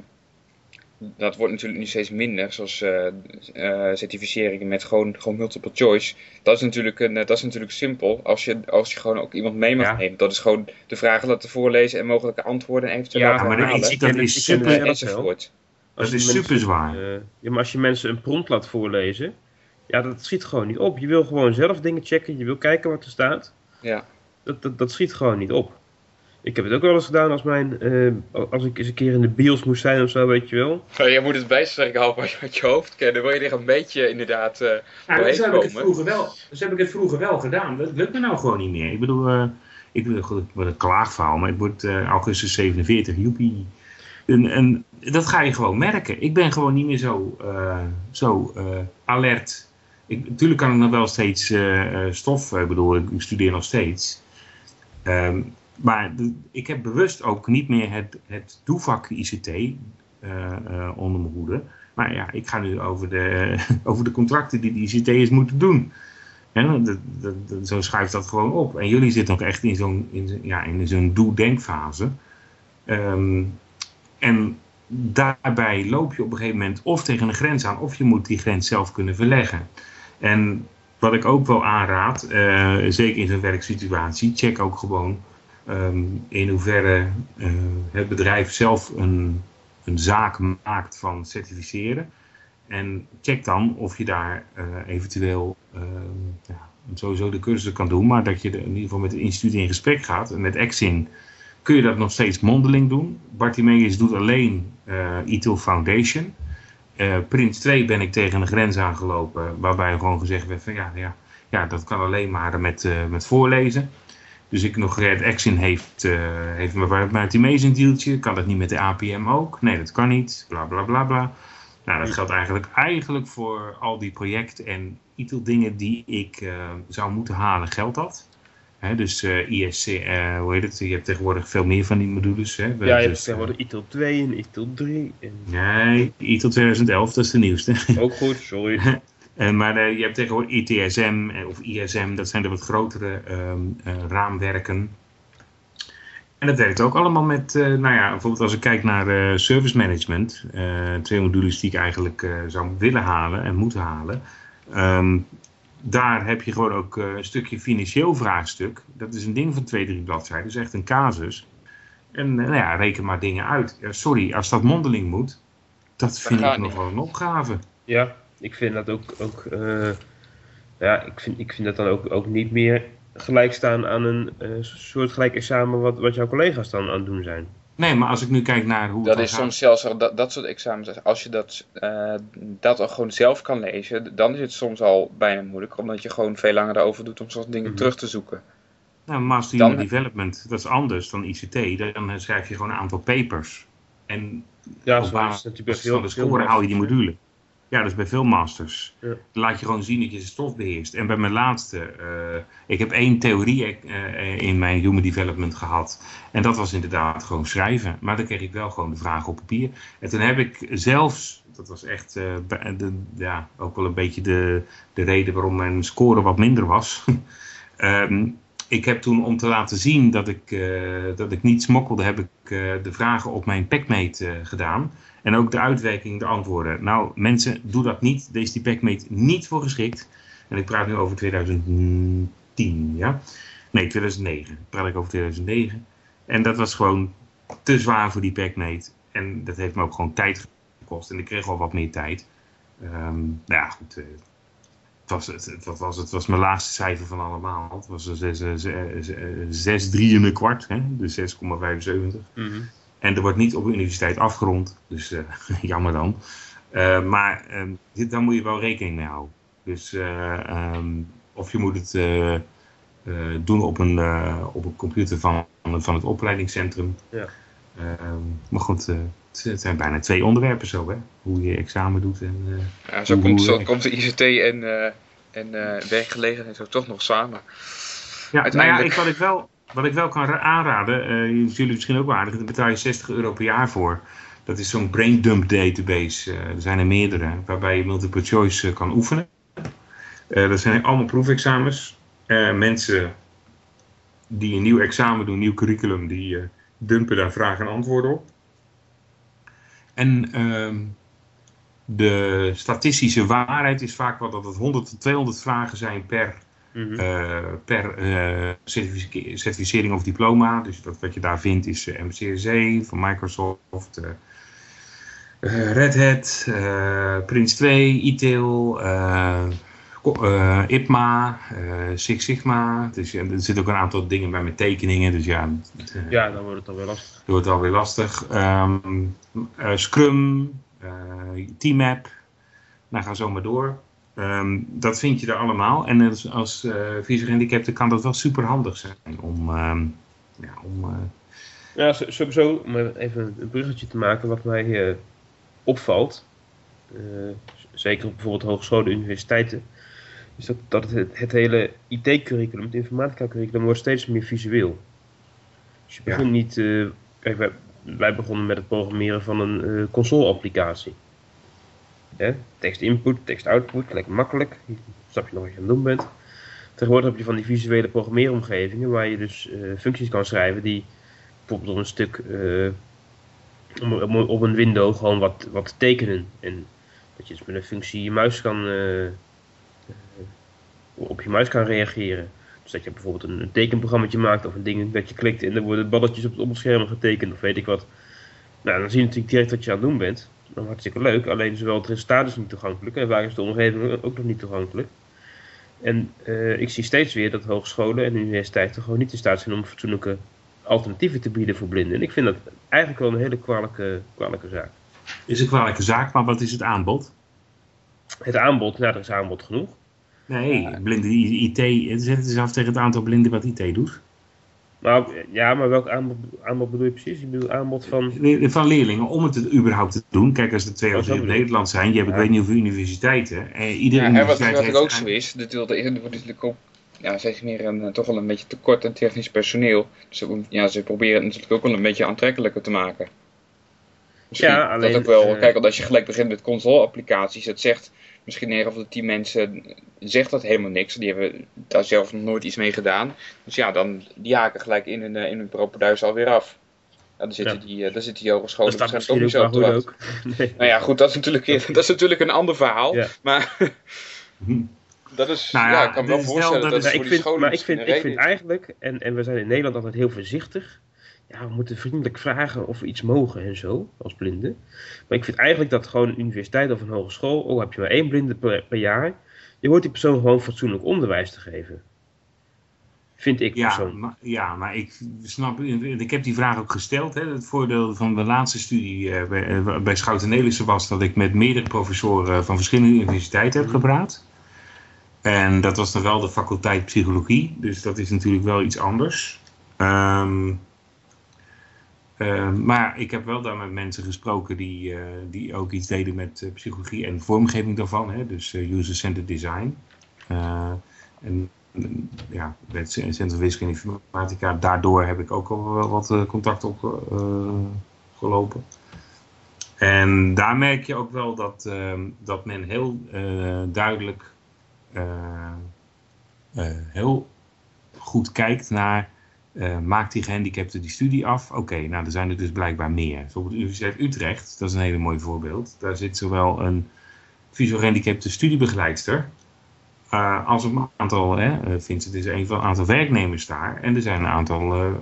dat wordt natuurlijk nu steeds minder, zoals uh, uh, certificeringen met gewoon, gewoon multiple choice. Dat is natuurlijk, een, dat is natuurlijk simpel als je, als je gewoon ook iemand mee mag nemen. Dat is gewoon de vragen laten voorlezen en mogelijke antwoorden en eventueel ja, maar dat, dat is super, enzovoort. Dat is super zwaar. Uh, ja, maar als je mensen een prompt laat voorlezen, ja, dat schiet gewoon niet op. Je wil gewoon zelf dingen checken, je wil kijken wat er staat. Ja. Dat, dat, dat schiet gewoon niet op. Ik heb het ook wel eens gedaan als, mijn, uh, als ik eens een keer in de bios moest zijn of zo, weet je wel. Nou, je moet het bijsterken houden uit je hoofd kennen. Wil je er een beetje inderdaad uh, nou, dus heb, ik het vroeger wel, dus heb ik het vroeger wel gedaan. Dat lukt me nou gewoon niet meer. Ik bedoel, uh, ik wil het een klaagverhaal, maar het wordt augustus 47, joepie. En, en, dat ga je gewoon merken. Ik ben gewoon niet meer zo, zo alert. Ik, natuurlijk kan ik nog wel steeds stof, ik bedoel, ik studeer nog steeds. Um, maar ik heb bewust ook niet meer het, het doevak ICT uh, uh, onder mijn hoede. Maar ja, ik ga nu over de, over de contracten die de ICT'ers moeten doen. En zo schuift dat gewoon op. En jullie zitten ook echt in zo'n in, ja, in zo'n doe-denkfase. Um, en daarbij loop je op een gegeven moment of tegen een grens aan, of je moet die grens zelf kunnen verleggen. En wat ik ook wel aanraad, uh, zeker in zo'n werksituatie, check ook gewoon Ehm, in hoeverre uh, het bedrijf zelf een, een zaak maakt van certificeren. En check dan of je daar uh, eventueel uh, ja, sowieso de cursussen kan doen, maar dat je in ieder geval met het instituut in gesprek gaat. En met Exin kun je dat nog steeds mondeling doen. Bartimeus doet alleen uh, ITIL Foundation. Prins 2 ben ik tegen een grens aangelopen, waarbij gewoon gezegd werd van ja, ja, ja dat kan alleen maar met, met voorlezen. Dus ik nog Red Action heeft, uh, heeft maar een dealtje. Kan dat niet met de APM ook? Nee, dat kan niet. Bla bla bla bla. Nou, dat geldt eigenlijk, eigenlijk voor al die projecten en ITIL dingen die ik uh, zou moeten halen, geldt dat. Hè, dus uh, ISC, hoe heet het? Je hebt tegenwoordig veel meer van die modules. Hè? Ja, je hebt dus, tegenwoordig ITIL 2 en ITIL 3. En... Nee, ITIL 2011, dat is de nieuwste. Ook goed, sorry. Uh, maar uh, je hebt tegenwoordig ITSM of ISM, dat zijn de wat grotere uh, raamwerken. En dat werkt ook allemaal met, nou ja, bijvoorbeeld als ik kijk naar service management, twee modules die ik eigenlijk zou willen halen en moeten halen. Um, daar heb je gewoon ook een stukje financieel vraagstuk. Dat is een ding van twee, drie bladzijden, dat is echt een casus. En nou ja, reken maar dingen uit. sorry, als dat mondeling moet, dat vind ik nog wel een opgave. Ja, ik vind dat ook, ook uh, ja, ik vind, ik vind dat dan ook, ook niet meer gelijk staan aan een uh, soortgelijk examen wat, wat jouw collega's dan aan het doen zijn. Nee, maar als ik nu kijk naar hoe. Dat is soms zelfs dat, dat soort examens. Als je dat, uh, dat al gewoon zelf kan lezen, dan is het soms al bijna moeilijk, omdat je gewoon veel langer erover doet om soort dingen mm -hmm. terug te zoeken. Nou, Master dan... Development, dat is anders dan ICT. Dan schrijf je gewoon een aantal papers. En ja, op basis van de score hou je die module. Ja, dus bij veel masters. Ja. Laat je gewoon zien dat je de stof beheerst. En bij mijn laatste, uh, ik heb één theorie uh, in mijn human development gehad. En dat was inderdaad gewoon schrijven. Maar dan kreeg ik wel gewoon de vragen op papier. En toen heb ik zelfs, dat was echt uh, de, ja, ook wel een beetje de, de reden waarom mijn score wat minder was. um, ik heb toen om te laten zien dat ik, dat ik niet smokkelde, heb ik de vragen op mijn packmate gedaan. En ook de uitwerking, de antwoorden. Nou, mensen, doe dat niet. Deze die PackMate niet voor geschikt. En ik praat nu over 2010, ja? Nee, 2009. Praat ik over 2009. En dat was gewoon te zwaar voor die PackMate. En dat heeft me ook gewoon tijd gekost. En ik kreeg al wat meer tijd. Um, nou ja, goed. Het was, het, het, was, het was mijn laatste cijfer van allemaal. Het was 6, 3 en een kwart. Hè? Dus 6,75. Mm -hmm. En er wordt niet op de universiteit afgerond, dus uh, jammer dan. Uh, maar uh, daar moet je wel rekening mee houden. Dus um, of je moet het doen op een, op een computer van, van het opleidingscentrum. Ja. Ehm, maar goed, het zijn bijna twee onderwerpen zo, hè? Hoe je examen doet. En, ja, zo, komt, zo komt de ICT en, en werkgelegenheid zo toch nog samen. Ja, nou ja, ik, wat ik wel wat ik wel kan aanraden, uh, jullie misschien ook wel aardig, daar betaal je 60 euro per jaar voor. Dat is zo'n brain dump database. Er zijn er meerdere, waarbij je multiple choice kan oefenen. dat zijn allemaal proefexamens. mensen die een nieuw examen doen, een nieuw curriculum, die dumpen daar vragen en antwoorden op. En ehm, de statistische waarheid is vaak wel dat het 100 tot 200 vragen zijn per Mm per uh, certificering of diploma. Dus dat, wat je daar vindt is uh, MCSE van Microsoft, Red Hat, Prince 2, ITIL, uh, IPMA, Six Sigma. Dus, er zitten ook een aantal dingen bij met tekeningen. Dus ja, ja dan wordt het alweer lastig. Dan wordt het alweer lastig. Um, Scrum, Teammap. Nou, ga zo maar door. Um, dat vind je er allemaal. En als, als uh, visueel kan dat wel super handig zijn om... Um, ja, om ja, sowieso, om even een bruggetje te maken, wat mij uh, opvalt, zeker op bijvoorbeeld hogescholen, universiteiten, is dat, dat het, het hele IT-curriculum, het informatica-curriculum, wordt steeds meer visueel. Dus je begint niet, uh, kijk, wij, wij, begonnen met het programmeren van een console-applicatie. Tekst input, tekst output, lekker makkelijk. Snap je nog wat je aan het doen bent. Tegenwoordig heb je van die visuele programmeeromgevingen waar je dus functies kan schrijven die bijvoorbeeld op een stuk, uh, op een window gewoon wat, wat tekenen. En dat je dus met een functie je muis kan, uh, op je muis kan reageren. Dus dat je bijvoorbeeld een, een tekenprogramma maakt of een ding dat je klikt en er worden balletjes op, op het scherm getekend of weet ik wat. Nou, dan zie je natuurlijk direct wat je aan het doen bent. Dat is hartstikke leuk, alleen zowel het resultaat is niet toegankelijk en waar is de omgeving ook nog niet toegankelijk. En uh, ik zie steeds weer dat hogescholen en universiteiten gewoon niet in staat zijn om fatsoenlijke alternatieven te bieden voor blinden. En ik vind dat eigenlijk wel een hele kwalijke, kwalijke zaak. Is een kwalijke zaak, maar wat is het aanbod? Het aanbod, nou, er is aanbod genoeg. Nee, blinden IT, zet het eens af tegen het aantal blinden wat IT doet. Nou, ja, maar welk aanbod, aanbod bedoel je precies? Ik bedoel aanbod van... Van leerlingen, om het überhaupt te doen. Kijk, als er twee of drie in Nederland zijn, je hebt ik weet niet hoeveel universiteiten. Eh, iedere ja, universiteit en wat, wat ook zo is, er wordt natuurlijk ook ja, zeg meer een, eh, toch wel een beetje tekort aan technisch personeel. Dus ja, ze proberen het natuurlijk ook wel een beetje aantrekkelijker te maken. Misschien ja, alleen, dat ook wel, uh, kijk, als je gelijk begint met console-applicaties, het zegt misschien 9 of de 10 mensen zegt dat helemaal niks. Die hebben daar zelf nog nooit iets mee gedaan. Dus ja, dan die haken gelijk in hun, in hun propenduis alweer af. Ja, dan zitten, ja. die, uh, dan zitten die hogescholen waarschijnlijk ook niet zo op te wachten. Nee. Nou ja, goed, dat is natuurlijk, dat is natuurlijk een ander verhaal. Ja. Maar dat is, nou ja, ik kan me wel voorstellen dat, dat is ik vind, Maar ik vind, ik vind eigenlijk, en, en we zijn in Nederland altijd heel voorzichtig. Ja, we moeten vriendelijk vragen of we iets mogen en zo, als blinden. Maar ik vind eigenlijk dat gewoon een universiteit of een hogeschool, oh heb je maar één blinde per, per jaar, je hoort die persoon gewoon fatsoenlijk onderwijs te geven. Vind ik ja, persoonlijk. Maar, ja, maar ik snap, ik heb die vraag ook gesteld. Hè. Het voordeel van de laatste studie uh, bij, uh, bij Schouten Nelissen was dat ik met meerdere professoren van verschillende universiteiten heb gepraat. En dat was dan wel de faculteit psychologie, dus dat is natuurlijk wel iets anders. Um, maar ik heb wel daar met mensen gesproken die, uh, die ook iets deden met uh, psychologie en vormgeving daarvan, hè, dus uh, user-centered design. en ja, met Centrum Wiskunde en Informatica, daardoor heb ik ook al wel wat contact opgelopen. en daar merk je ook wel dat, ehm, dat men heel duidelijk eh, eh, heel goed kijkt naar uh, maakt die gehandicapte die studie af? Oké, nou er zijn er dus blijkbaar meer. Bijvoorbeeld de Universiteit Utrecht, dat is een hele mooi voorbeeld. Daar zit zowel een visueel gehandicapte studiebegeleidster uh, als een aantal, hè, Vincent is een van een aantal werknemers daar. En er zijn een aantal uh,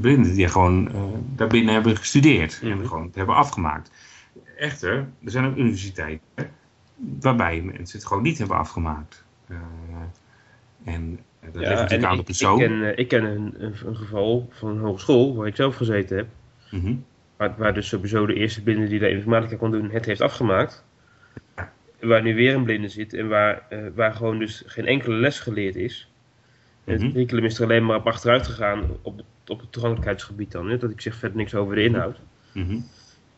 blinden die gewoon daarbinnen hebben gestudeerd en mhm. gewoon het hebben afgemaakt. Echter, er zijn ook universiteiten waarbij mensen het gewoon niet hebben afgemaakt. Eh, en dat ligt natuurlijk aan de persoon. Ik ken, eh, ik ken een, een, geval van een hogeschool waar ik zelf gezeten heb. Mhm. waar, waar, dus sowieso de eerste blinde die de informatica kon doen het heeft afgemaakt. Waar nu weer een blinde zit en waar, uh, waar gewoon dus geen enkele les geleerd is. En het mhm. curriculum is er alleen maar op achteruit gegaan op, op het toegankelijkheidsgebied dan. Hè? Dat ik zeg verder niks over de inhoud. Mm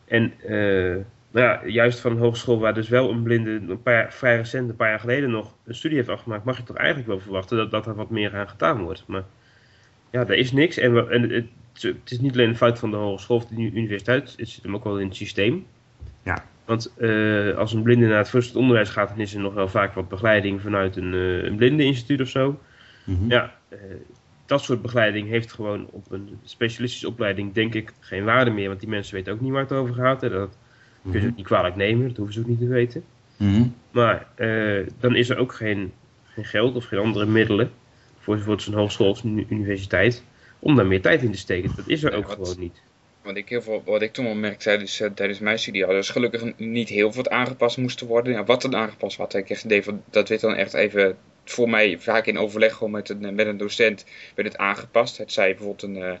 En uh, nou ja, juist van een hogeschool waar dus wel een blinde een paar, vrij recent, een paar jaar geleden nog een studie heeft afgemaakt, mag je toch eigenlijk wel verwachten dat, dat er wat meer aan gedaan wordt. Maar ja, er is niks. En, en het, het, is niet alleen een fout van de hogeschool of de universiteit, het zit hem ook wel in het systeem. Ja. Want uh, als een blinde naar het voortgezet onderwijs gaat, dan is er nog wel vaak wat begeleiding vanuit een, uh, een blindeninstituut of zo. Mm -hmm. Ja, uh, dat soort begeleiding heeft gewoon op een specialistische opleiding, denk ik, geen waarde meer. Want die mensen weten ook niet waar het over gaat. Hè. Dat kun je ze ook niet kwalijk nemen, dat hoeven ze ook niet te weten. Mhm. Maar uh, dan is er ook geen, geen geld of geen andere middelen voor, voor zo'n hogeschool of een universiteit om daar meer tijd in te steken. Dat is er ook gewoon niet. wat ik, heel veel, wat ik toen al merkte tijdens, uh, tijdens mijn studie, hadden dus gelukkig niet heel veel aangepast moesten worden. Ja, wat er aangepast was, ik echt het idee van, dat werd dan echt even voor mij vaak in overleg gewoon met een, met een docent werd het aangepast. Het zij bijvoorbeeld een, uh,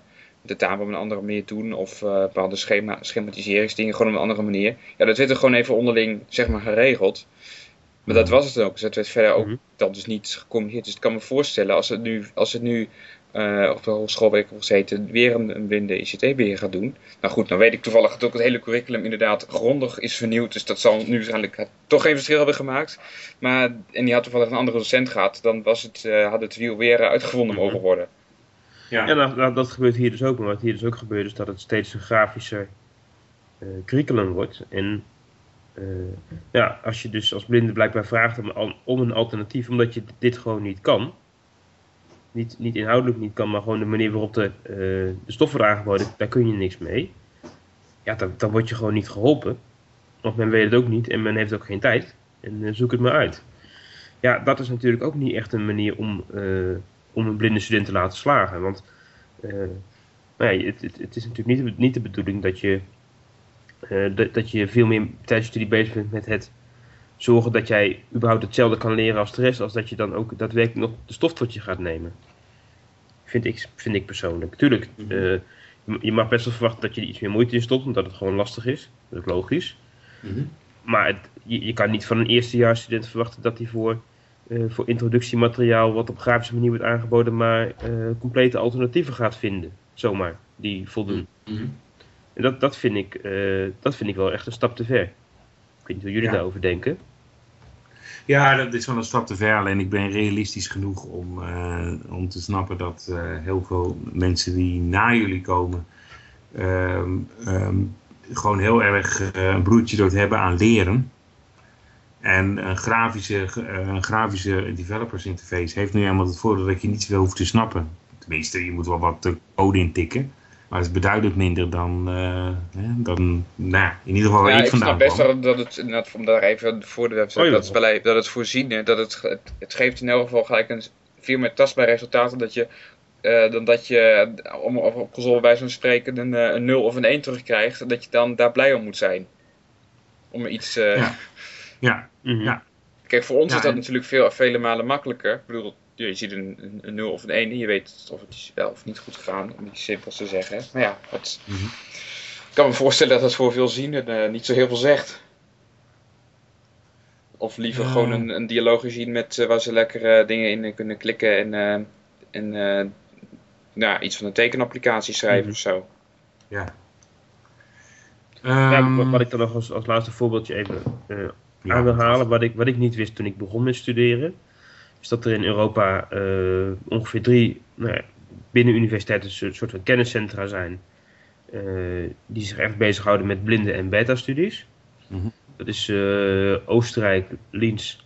de taal op een andere manier doen of uh, bepaalde schema, schematiseringsdingen gewoon op een andere manier. Ja, dat werd er gewoon even onderling zeg maar geregeld. Maar dat was het ook. Dus dat werd verder ook mhm. dan dus niet gecommuniceerd. Dus ik kan me voorstellen als het nu, als het nu uh, op de hogeschool waar ik gezeten, weer een, een blinde ICT-beheer gaat doen. Nou goed, dan weet ik toevallig dat ook het hele curriculum inderdaad grondig is vernieuwd. Dus dat zal nu waarschijnlijk toch geen verschil hebben gemaakt. Maar, en die had toevallig een andere docent gehad, dan was het, uh, had het wiel weer uitgevonden mogen mhm. worden. Ja, ja nou, dat gebeurt hier dus ook. Maar wat hier dus ook gebeurt is dat het steeds een grafischer uh, curriculum wordt. En ja, als je dus als blinde blijkbaar vraagt om, om een alternatief, omdat je dit gewoon niet kan niet, niet inhoudelijk niet kan, maar gewoon de manier waarop de, uh, de stoffen worden aangeboden, daar kun je niks mee. Ja, dan, dan word je gewoon niet geholpen. Want men weet het ook niet en men heeft ook geen tijd. En zoek het maar uit. Ja, dat is natuurlijk ook niet echt een manier om, om een blinde student te laten slagen. Want nou ja, het, het, het, is natuurlijk niet, niet de bedoeling dat je, dat, dat je veel meer tijdens je studie bezig bent met het zorgen dat jij überhaupt hetzelfde kan leren als de rest, als dat je dan ook daadwerkelijk nog de stof tot je gaat nemen. Vind ik, vind ik persoonlijk. Tuurlijk, uh, je mag best wel verwachten dat je er iets meer moeite in stopt, omdat het gewoon lastig is. Dat is logisch. Mhm. Maar het, je, je, kan niet van een eerstejaarsstudent verwachten dat hij voor, voor introductiemateriaal wat op grafische manier wordt aangeboden, maar uh, complete alternatieven gaat vinden. Zomaar, die voldoen. Mhm. En dat, dat, vind ik, dat vind ik wel echt een stap te ver. Ik weet niet hoe jullie daarover denken. Ja, dat is wel een stap te ver. Alleen ik ben realistisch genoeg om, uh, om te snappen dat uh, heel veel mensen die na jullie komen, um, um, gewoon heel erg uh, een broertje dood hebben aan leren. En een grafische, een grafische developers interface heeft nu helemaal het voordeel dat je niet zoveel hoeft te snappen. Tenminste, je moet wel wat code intikken. Maar het is beduidend minder dan, uh, dan nou, in ieder geval waar ja, ik vandaan snap best wel dat het, om daar even voor de website, oh, dat, het dat het voorzien, dat het, het, geeft in elk geval gelijk een veel meer tastbaar resultaat dat je, uh, dan dat je, om op console bij zo'n spreken, een, eh, een 0 of een 1 terugkrijgt, dat je dan daar blij om moet zijn. Om iets... Uh, ja. Ja. Mm -hmm. ja. Kijk, voor ons is dat natuurlijk veel, vele malen makkelijker. Ik bedoel, je ziet een, een, 0 of een 1 en je weet of het is wel of niet goed gegaan, om iets simpels te zeggen. Maar ja, het, mhm. ik kan me voorstellen dat het voor veel zien uh, niet zo heel veel zegt. Of liever gewoon een, een dialoog zien met uh, waar ze lekker uh, dingen in kunnen klikken en, en nou, iets van een tekenapplicatie schrijven mm of zo. Ja. ja wat, wat, ik dan nog als, als laatste voorbeeldje even aan wil halen, wat ik, wat ik niet wist toen ik begon met studeren is dat er in Europa uh, ongeveer drie nou binnen universiteiten een soort van kenniscentra zijn. Uh, die zich echt bezighouden met blinde en beta-studies. Mm Dat is uh, Oostenrijk, Linz.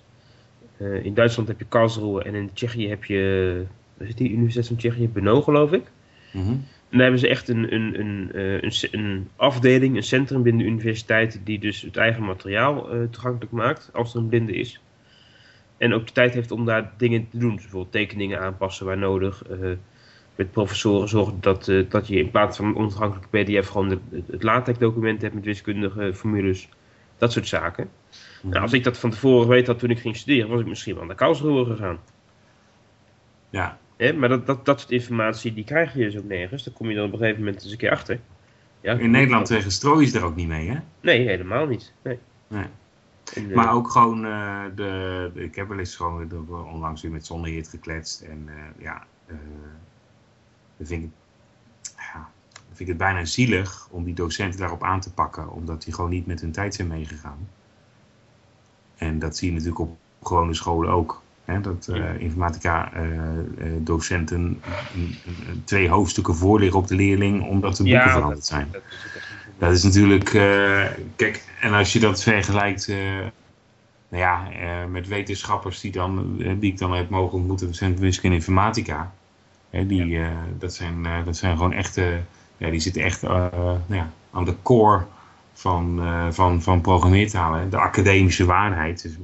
in Duitsland heb je Karlsruhe en in Tsjechië heb je. Waar zit die universiteit van Tsjechië? Beno, geloof ik. Mm -hmm. En daar hebben ze echt een, een, een, een, een afdeling, een centrum binnen de universiteit, die dus het eigen materiaal toegankelijk maakt als er een blinde is. En ook de tijd heeft om daar dingen te doen. Dus bijvoorbeeld tekeningen aanpassen waar nodig. Uh, met professoren zorgen dat, uh, dat je in plaats van een pdf gewoon de, het LaTeX document hebt met wiskundige formules. Dat soort zaken. Mhm. Nou, als ik dat van tevoren weet had toen ik ging studeren, was ik misschien wel naar Karlsruhe gegaan. Ja. Maar dat, dat, dat soort informatie, die krijg je dus ook nergens. Daar kom je dan op een gegeven moment eens een keer achter. Ja, in Nederland registrooien je er ook niet mee, hè? Nee, helemaal niet. Nee. nee. Maar ook gewoon, uh, de, ik heb wel eens gewoon onlangs weer met Zonneheert gekletst. En uh, ja, uh, dan, vind ik, ja, vind ik het bijna zielig om die docenten daarop aan te pakken. Omdat die gewoon niet met hun tijd zijn meegegaan. En dat zie je natuurlijk op gewone scholen ook. Hè, dat informatica docenten twee hoofdstukken voorliggen op de leerling omdat de boeken ja, veranderd zijn. Dat dat is natuurlijk, uh, kijk, en als je dat vergelijkt, nou ja, met wetenschappers die, dan, die ik dan heb mogen ontmoeten, zijn wiskunde en informatica. die, ja. dat, zijn, dat zijn gewoon echte, ja, die zitten echt nou ja, aan de core van, van, van programmeertalen. De academische waarheid. Dus,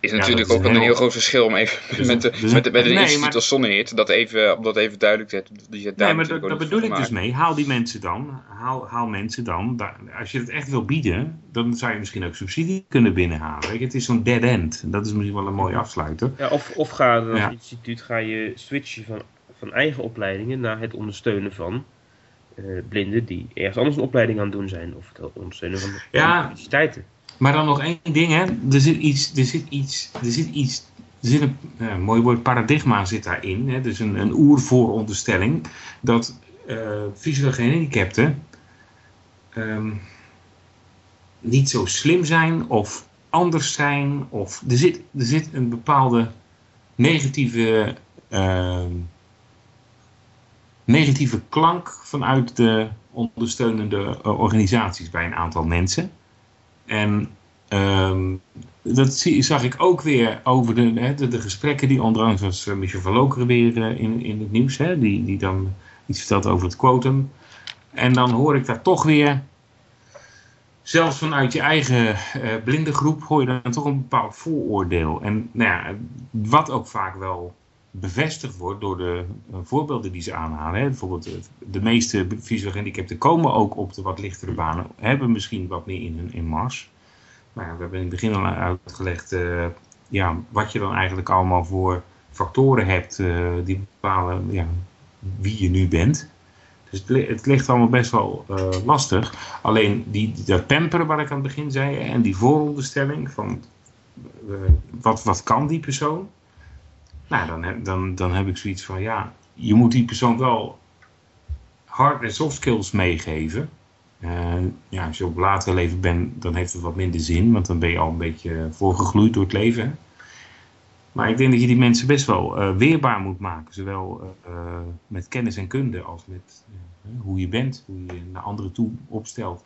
is natuurlijk ook een heel... groot verschil om even dus met, de, dus met, de, met nee, instituut als Sonnehit, dat even, om dat even duidelijk te zetten. Nee, maar dat, bedoel ik dus mee. Haal die mensen dan, haal, haal mensen dan. als je het echt wil bieden, dan zou je misschien ook subsidie kunnen binnenhalen. Het is zo'n dead end. Dat is misschien wel een mooie afsluiter. Ja, of, of ga als ja. instituut ga je switchen van, van eigen opleidingen naar het ondersteunen van uh, blinden die ergens anders een opleiding aan het doen zijn. Of het ondersteunen van de ja, universiteiten. Maar dan nog één ding, hè. Er zit iets, er zit iets, er zit iets, er zit een mooi woord paradigma zit daarin. Hè. Dus een, een oervooronderstelling dat uh, gehandicapten um, niet zo slim zijn of anders zijn. Of er zit, er zit een bepaalde negatieve, uh, negatieve klank vanuit de ondersteunende eh, organisaties bij een aantal mensen. En um, dat zag ik ook weer over de, hè, de, gesprekken die andere was eh, Michel van Lokeren weer uh, in, in het nieuws. Hè, die, die dan iets vertelt over het quotum. En dan hoor ik daar toch weer, zelfs vanuit je eigen uh, blinde groep, hoor je dan toch een bepaald vooroordeel. En nou ja, wat ook vaak wel bevestigd wordt door de voorbeelden die ze aanhalen. Hè. Bijvoorbeeld de meeste visueel gehandicapten komen ook op de wat lichtere banen, hebben misschien wat meer in hun in mars. Maar ja, we hebben in het begin al uitgelegd uh, ja, wat je dan eigenlijk allemaal voor factoren hebt die bepalen ja, wie je nu bent. Dus het, ligt allemaal best wel lastig. Alleen die, dat pamperen waar ik aan het begin zei en die vooronderstelling van wat, wat kan die persoon? Nou, dan heb, dan, dan heb ik zoiets van, ja, je moet die persoon wel hard en soft skills meegeven. Uh, ja, als je op later leven bent, dan heeft het wat minder zin, want dan ben je al een beetje voorgegloeid door het leven. Maar ik denk dat je die mensen best wel uh, weerbaar moet maken, zowel uh, met kennis en kunde als met hoe je bent, hoe je naar anderen toe opstelt.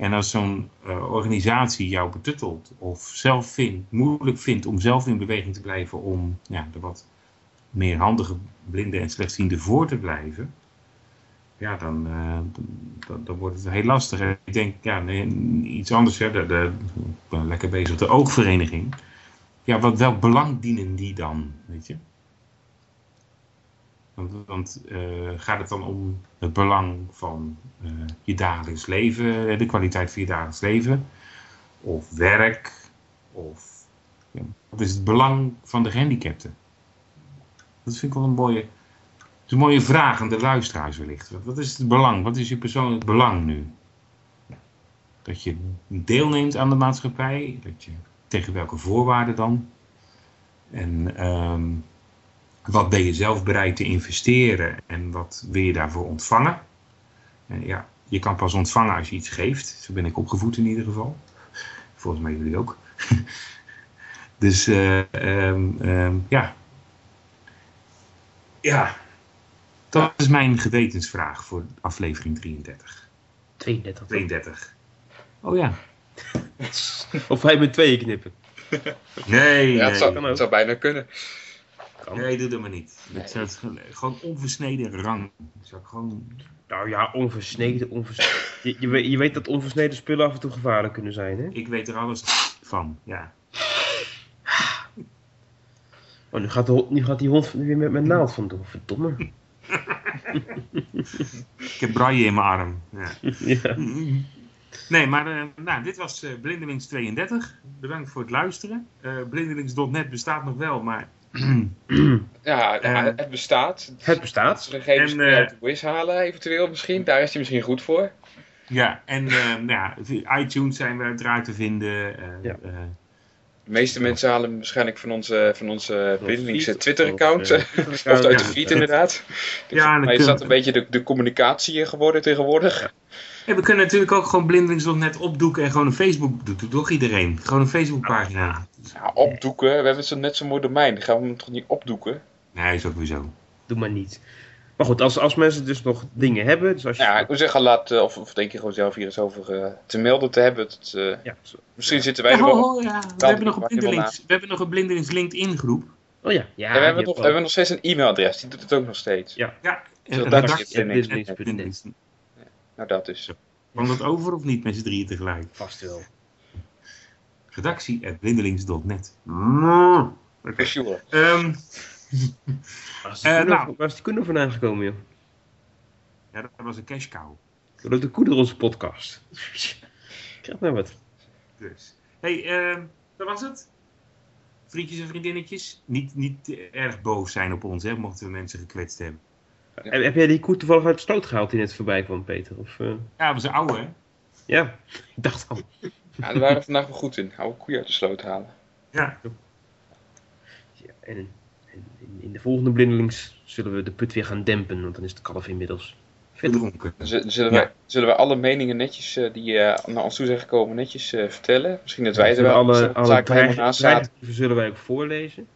En als zo'n organisatie jou betuttelt of zelf vindt, moeilijk vindt om zelf in beweging te blijven om ja, de wat meer handige blinden en slechtzienden voor te blijven, ja, dan, uh, dan, dan, wordt het heel lastig. Ik denk, ja, iets anders. Hè, de, ik ben lekker bezig. De oogvereniging. Ja, wat, welk belang dienen die dan? Weet je? Want, uh, gaat het dan om het belang van uh, je dagelijks leven, de kwaliteit van je dagelijks leven? Of werk? Of wat is het belang van de gehandicapten? Dat vind ik wel een mooie een mooie vraag aan de luisteraars wellicht. Wat is het belang? Wat is je persoonlijk belang nu? Dat je deelneemt aan de maatschappij. Dat je, tegen welke voorwaarden dan? En um, wat ben je zelf bereid te investeren en wat wil je daarvoor ontvangen? En ja, je kan pas ontvangen als je iets geeft. Zo ben ik opgevoed in ieder geval. Volgens mij jullie ook. dus uh, um, um, ja. Ja, dat is mijn gewetensvraag voor aflevering 33. 32. 32. Oh ja. of wij met tweeën knippen. Nee, ja, het, zou, het zou bijna kunnen. Nee, doe dat maar niet. Nee. gewoon onversneden rang. Zou gewoon... Nou ja, onversneden. onversneden. je, je, weet, je, weet, dat onversneden spullen af en toe gevaarlijk kunnen zijn, hè? Ik weet er alles van, ja. Oh, nu gaat, de, nu gaat die hond weer met mijn naald vandoor. Verdomme. ik heb braille in mijn arm. Ja. ja. Nee, maar uh, nou, dit was uh, Blindelings 32. Bedankt voor het luisteren. Uh, Blindelings.net bestaat nog wel, maar... ja, het bestaat. Het bestaat. De gegevens en, uit de Wiz halen eventueel misschien. Daar is hij misschien goed voor. Ja, en nou ja, iTunes zijn we uiteraard te vinden. ja. De meeste mensen halen waarschijnlijk van onze, van onze Twitter-account. Of, of, uit de feed inderdaad. Dus ja, maar is dat een beetje de, de communicatie geworden tegenwoordig? Ja. we kunnen natuurlijk ook gewoon Blindelings nog net opdoeken en gewoon een Facebook doen. Doet toch iedereen? Gewoon een Facebookpagina. Ja, opdoeken. We hebben zo net zo'n mooi domein. Dan gaan we hem toch niet opdoeken? Nee, is zo. Doe maar niet. Maar goed, als, als mensen dus nog dingen hebben. Dus als je... Ja, ik wil zeggen, laat, eh, of, of denk je gewoon zelf hier eens over uh, te melden te hebben. Het, uh, ja, misschien zitten wij er wel. ja. We, hebben nog een blindelings, we hebben nog een blindelings LinkedIn groep. Oh ja. ja, we, hebben nog, we hebben nog steeds een e-mailadres, die doet het ook nog steeds. Ja, ja. Dus Nou, dat is. Kwam dat over of niet met z'n drieën tegelijk? Vast wel. Redactie at blindelings.net. Okay. Sure. Um, waar, is uh, nou, waar is die koeder vandaan gekomen, joh? Ja, dat was een cash cow. Dat is de koeder onze podcast. Krijg maar wat. Dus. hey, uh, dat was het. Vriendjes en vriendinnetjes, niet, niet erg boos zijn op ons, hè, mochten we mensen gekwetst hebben. Ja. Heb jij die koe toevallig uit de stoot gehaald die net voorbij kwam, Peter? Of, uh... Ja, dat was een oude, hè? Ja, ik dacht al. Ja, daar waren we vandaag wel goed in. Oude koeien uit de sloot halen. Ja. ja en, en in de volgende blindelings zullen we de put weer gaan dempen, want dan is de kalf inmiddels verdronken. Zullen, wij, zullen wij alle meningen netjes uh, die uh, naar ons toe zijn gekomen netjes uh, vertellen? Misschien dat wij er wel alle, alle zaken zullen wij ook voorlezen?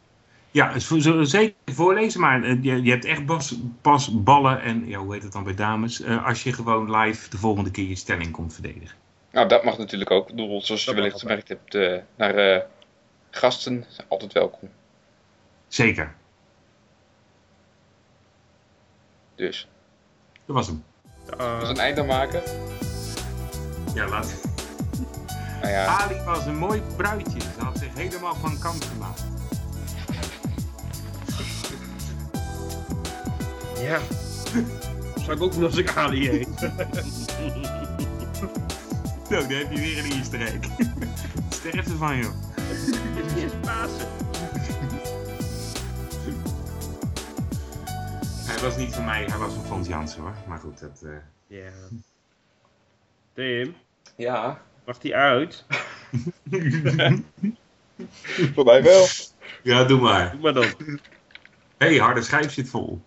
Ja, we zullen zeker voorlezen, maar je, je, hebt echt pas, pas ballen en ja, hoe heet het dan bij dames, als je gewoon live de volgende keer je stelling komt verdedigen. Nou, dat mag natuurlijk ook. Ik bedoel, zoals je wellicht gemerkt hebt, naar gasten altijd welkom. Zeker. Dus. Dat was hem. Uh... Dus een eind aan maken? Ja, laat. Nou ja. Ali was een mooi bruidje. Ze had zich helemaal van kant gemaakt. Ja. Zou ik ook doen als ik Ali heet. Daar heb je weer een easter egg. Sterf ervan, joh. Het is Pasen. Hij was niet van mij, hij was van Fons Jansen hoor. Maar goed, dat... Uh... Ja. Tim? Ja? Mag die uit? Voor mij wel. Ja, doe maar. Doe maar dan. Hé, hey, harde schijf zit vol.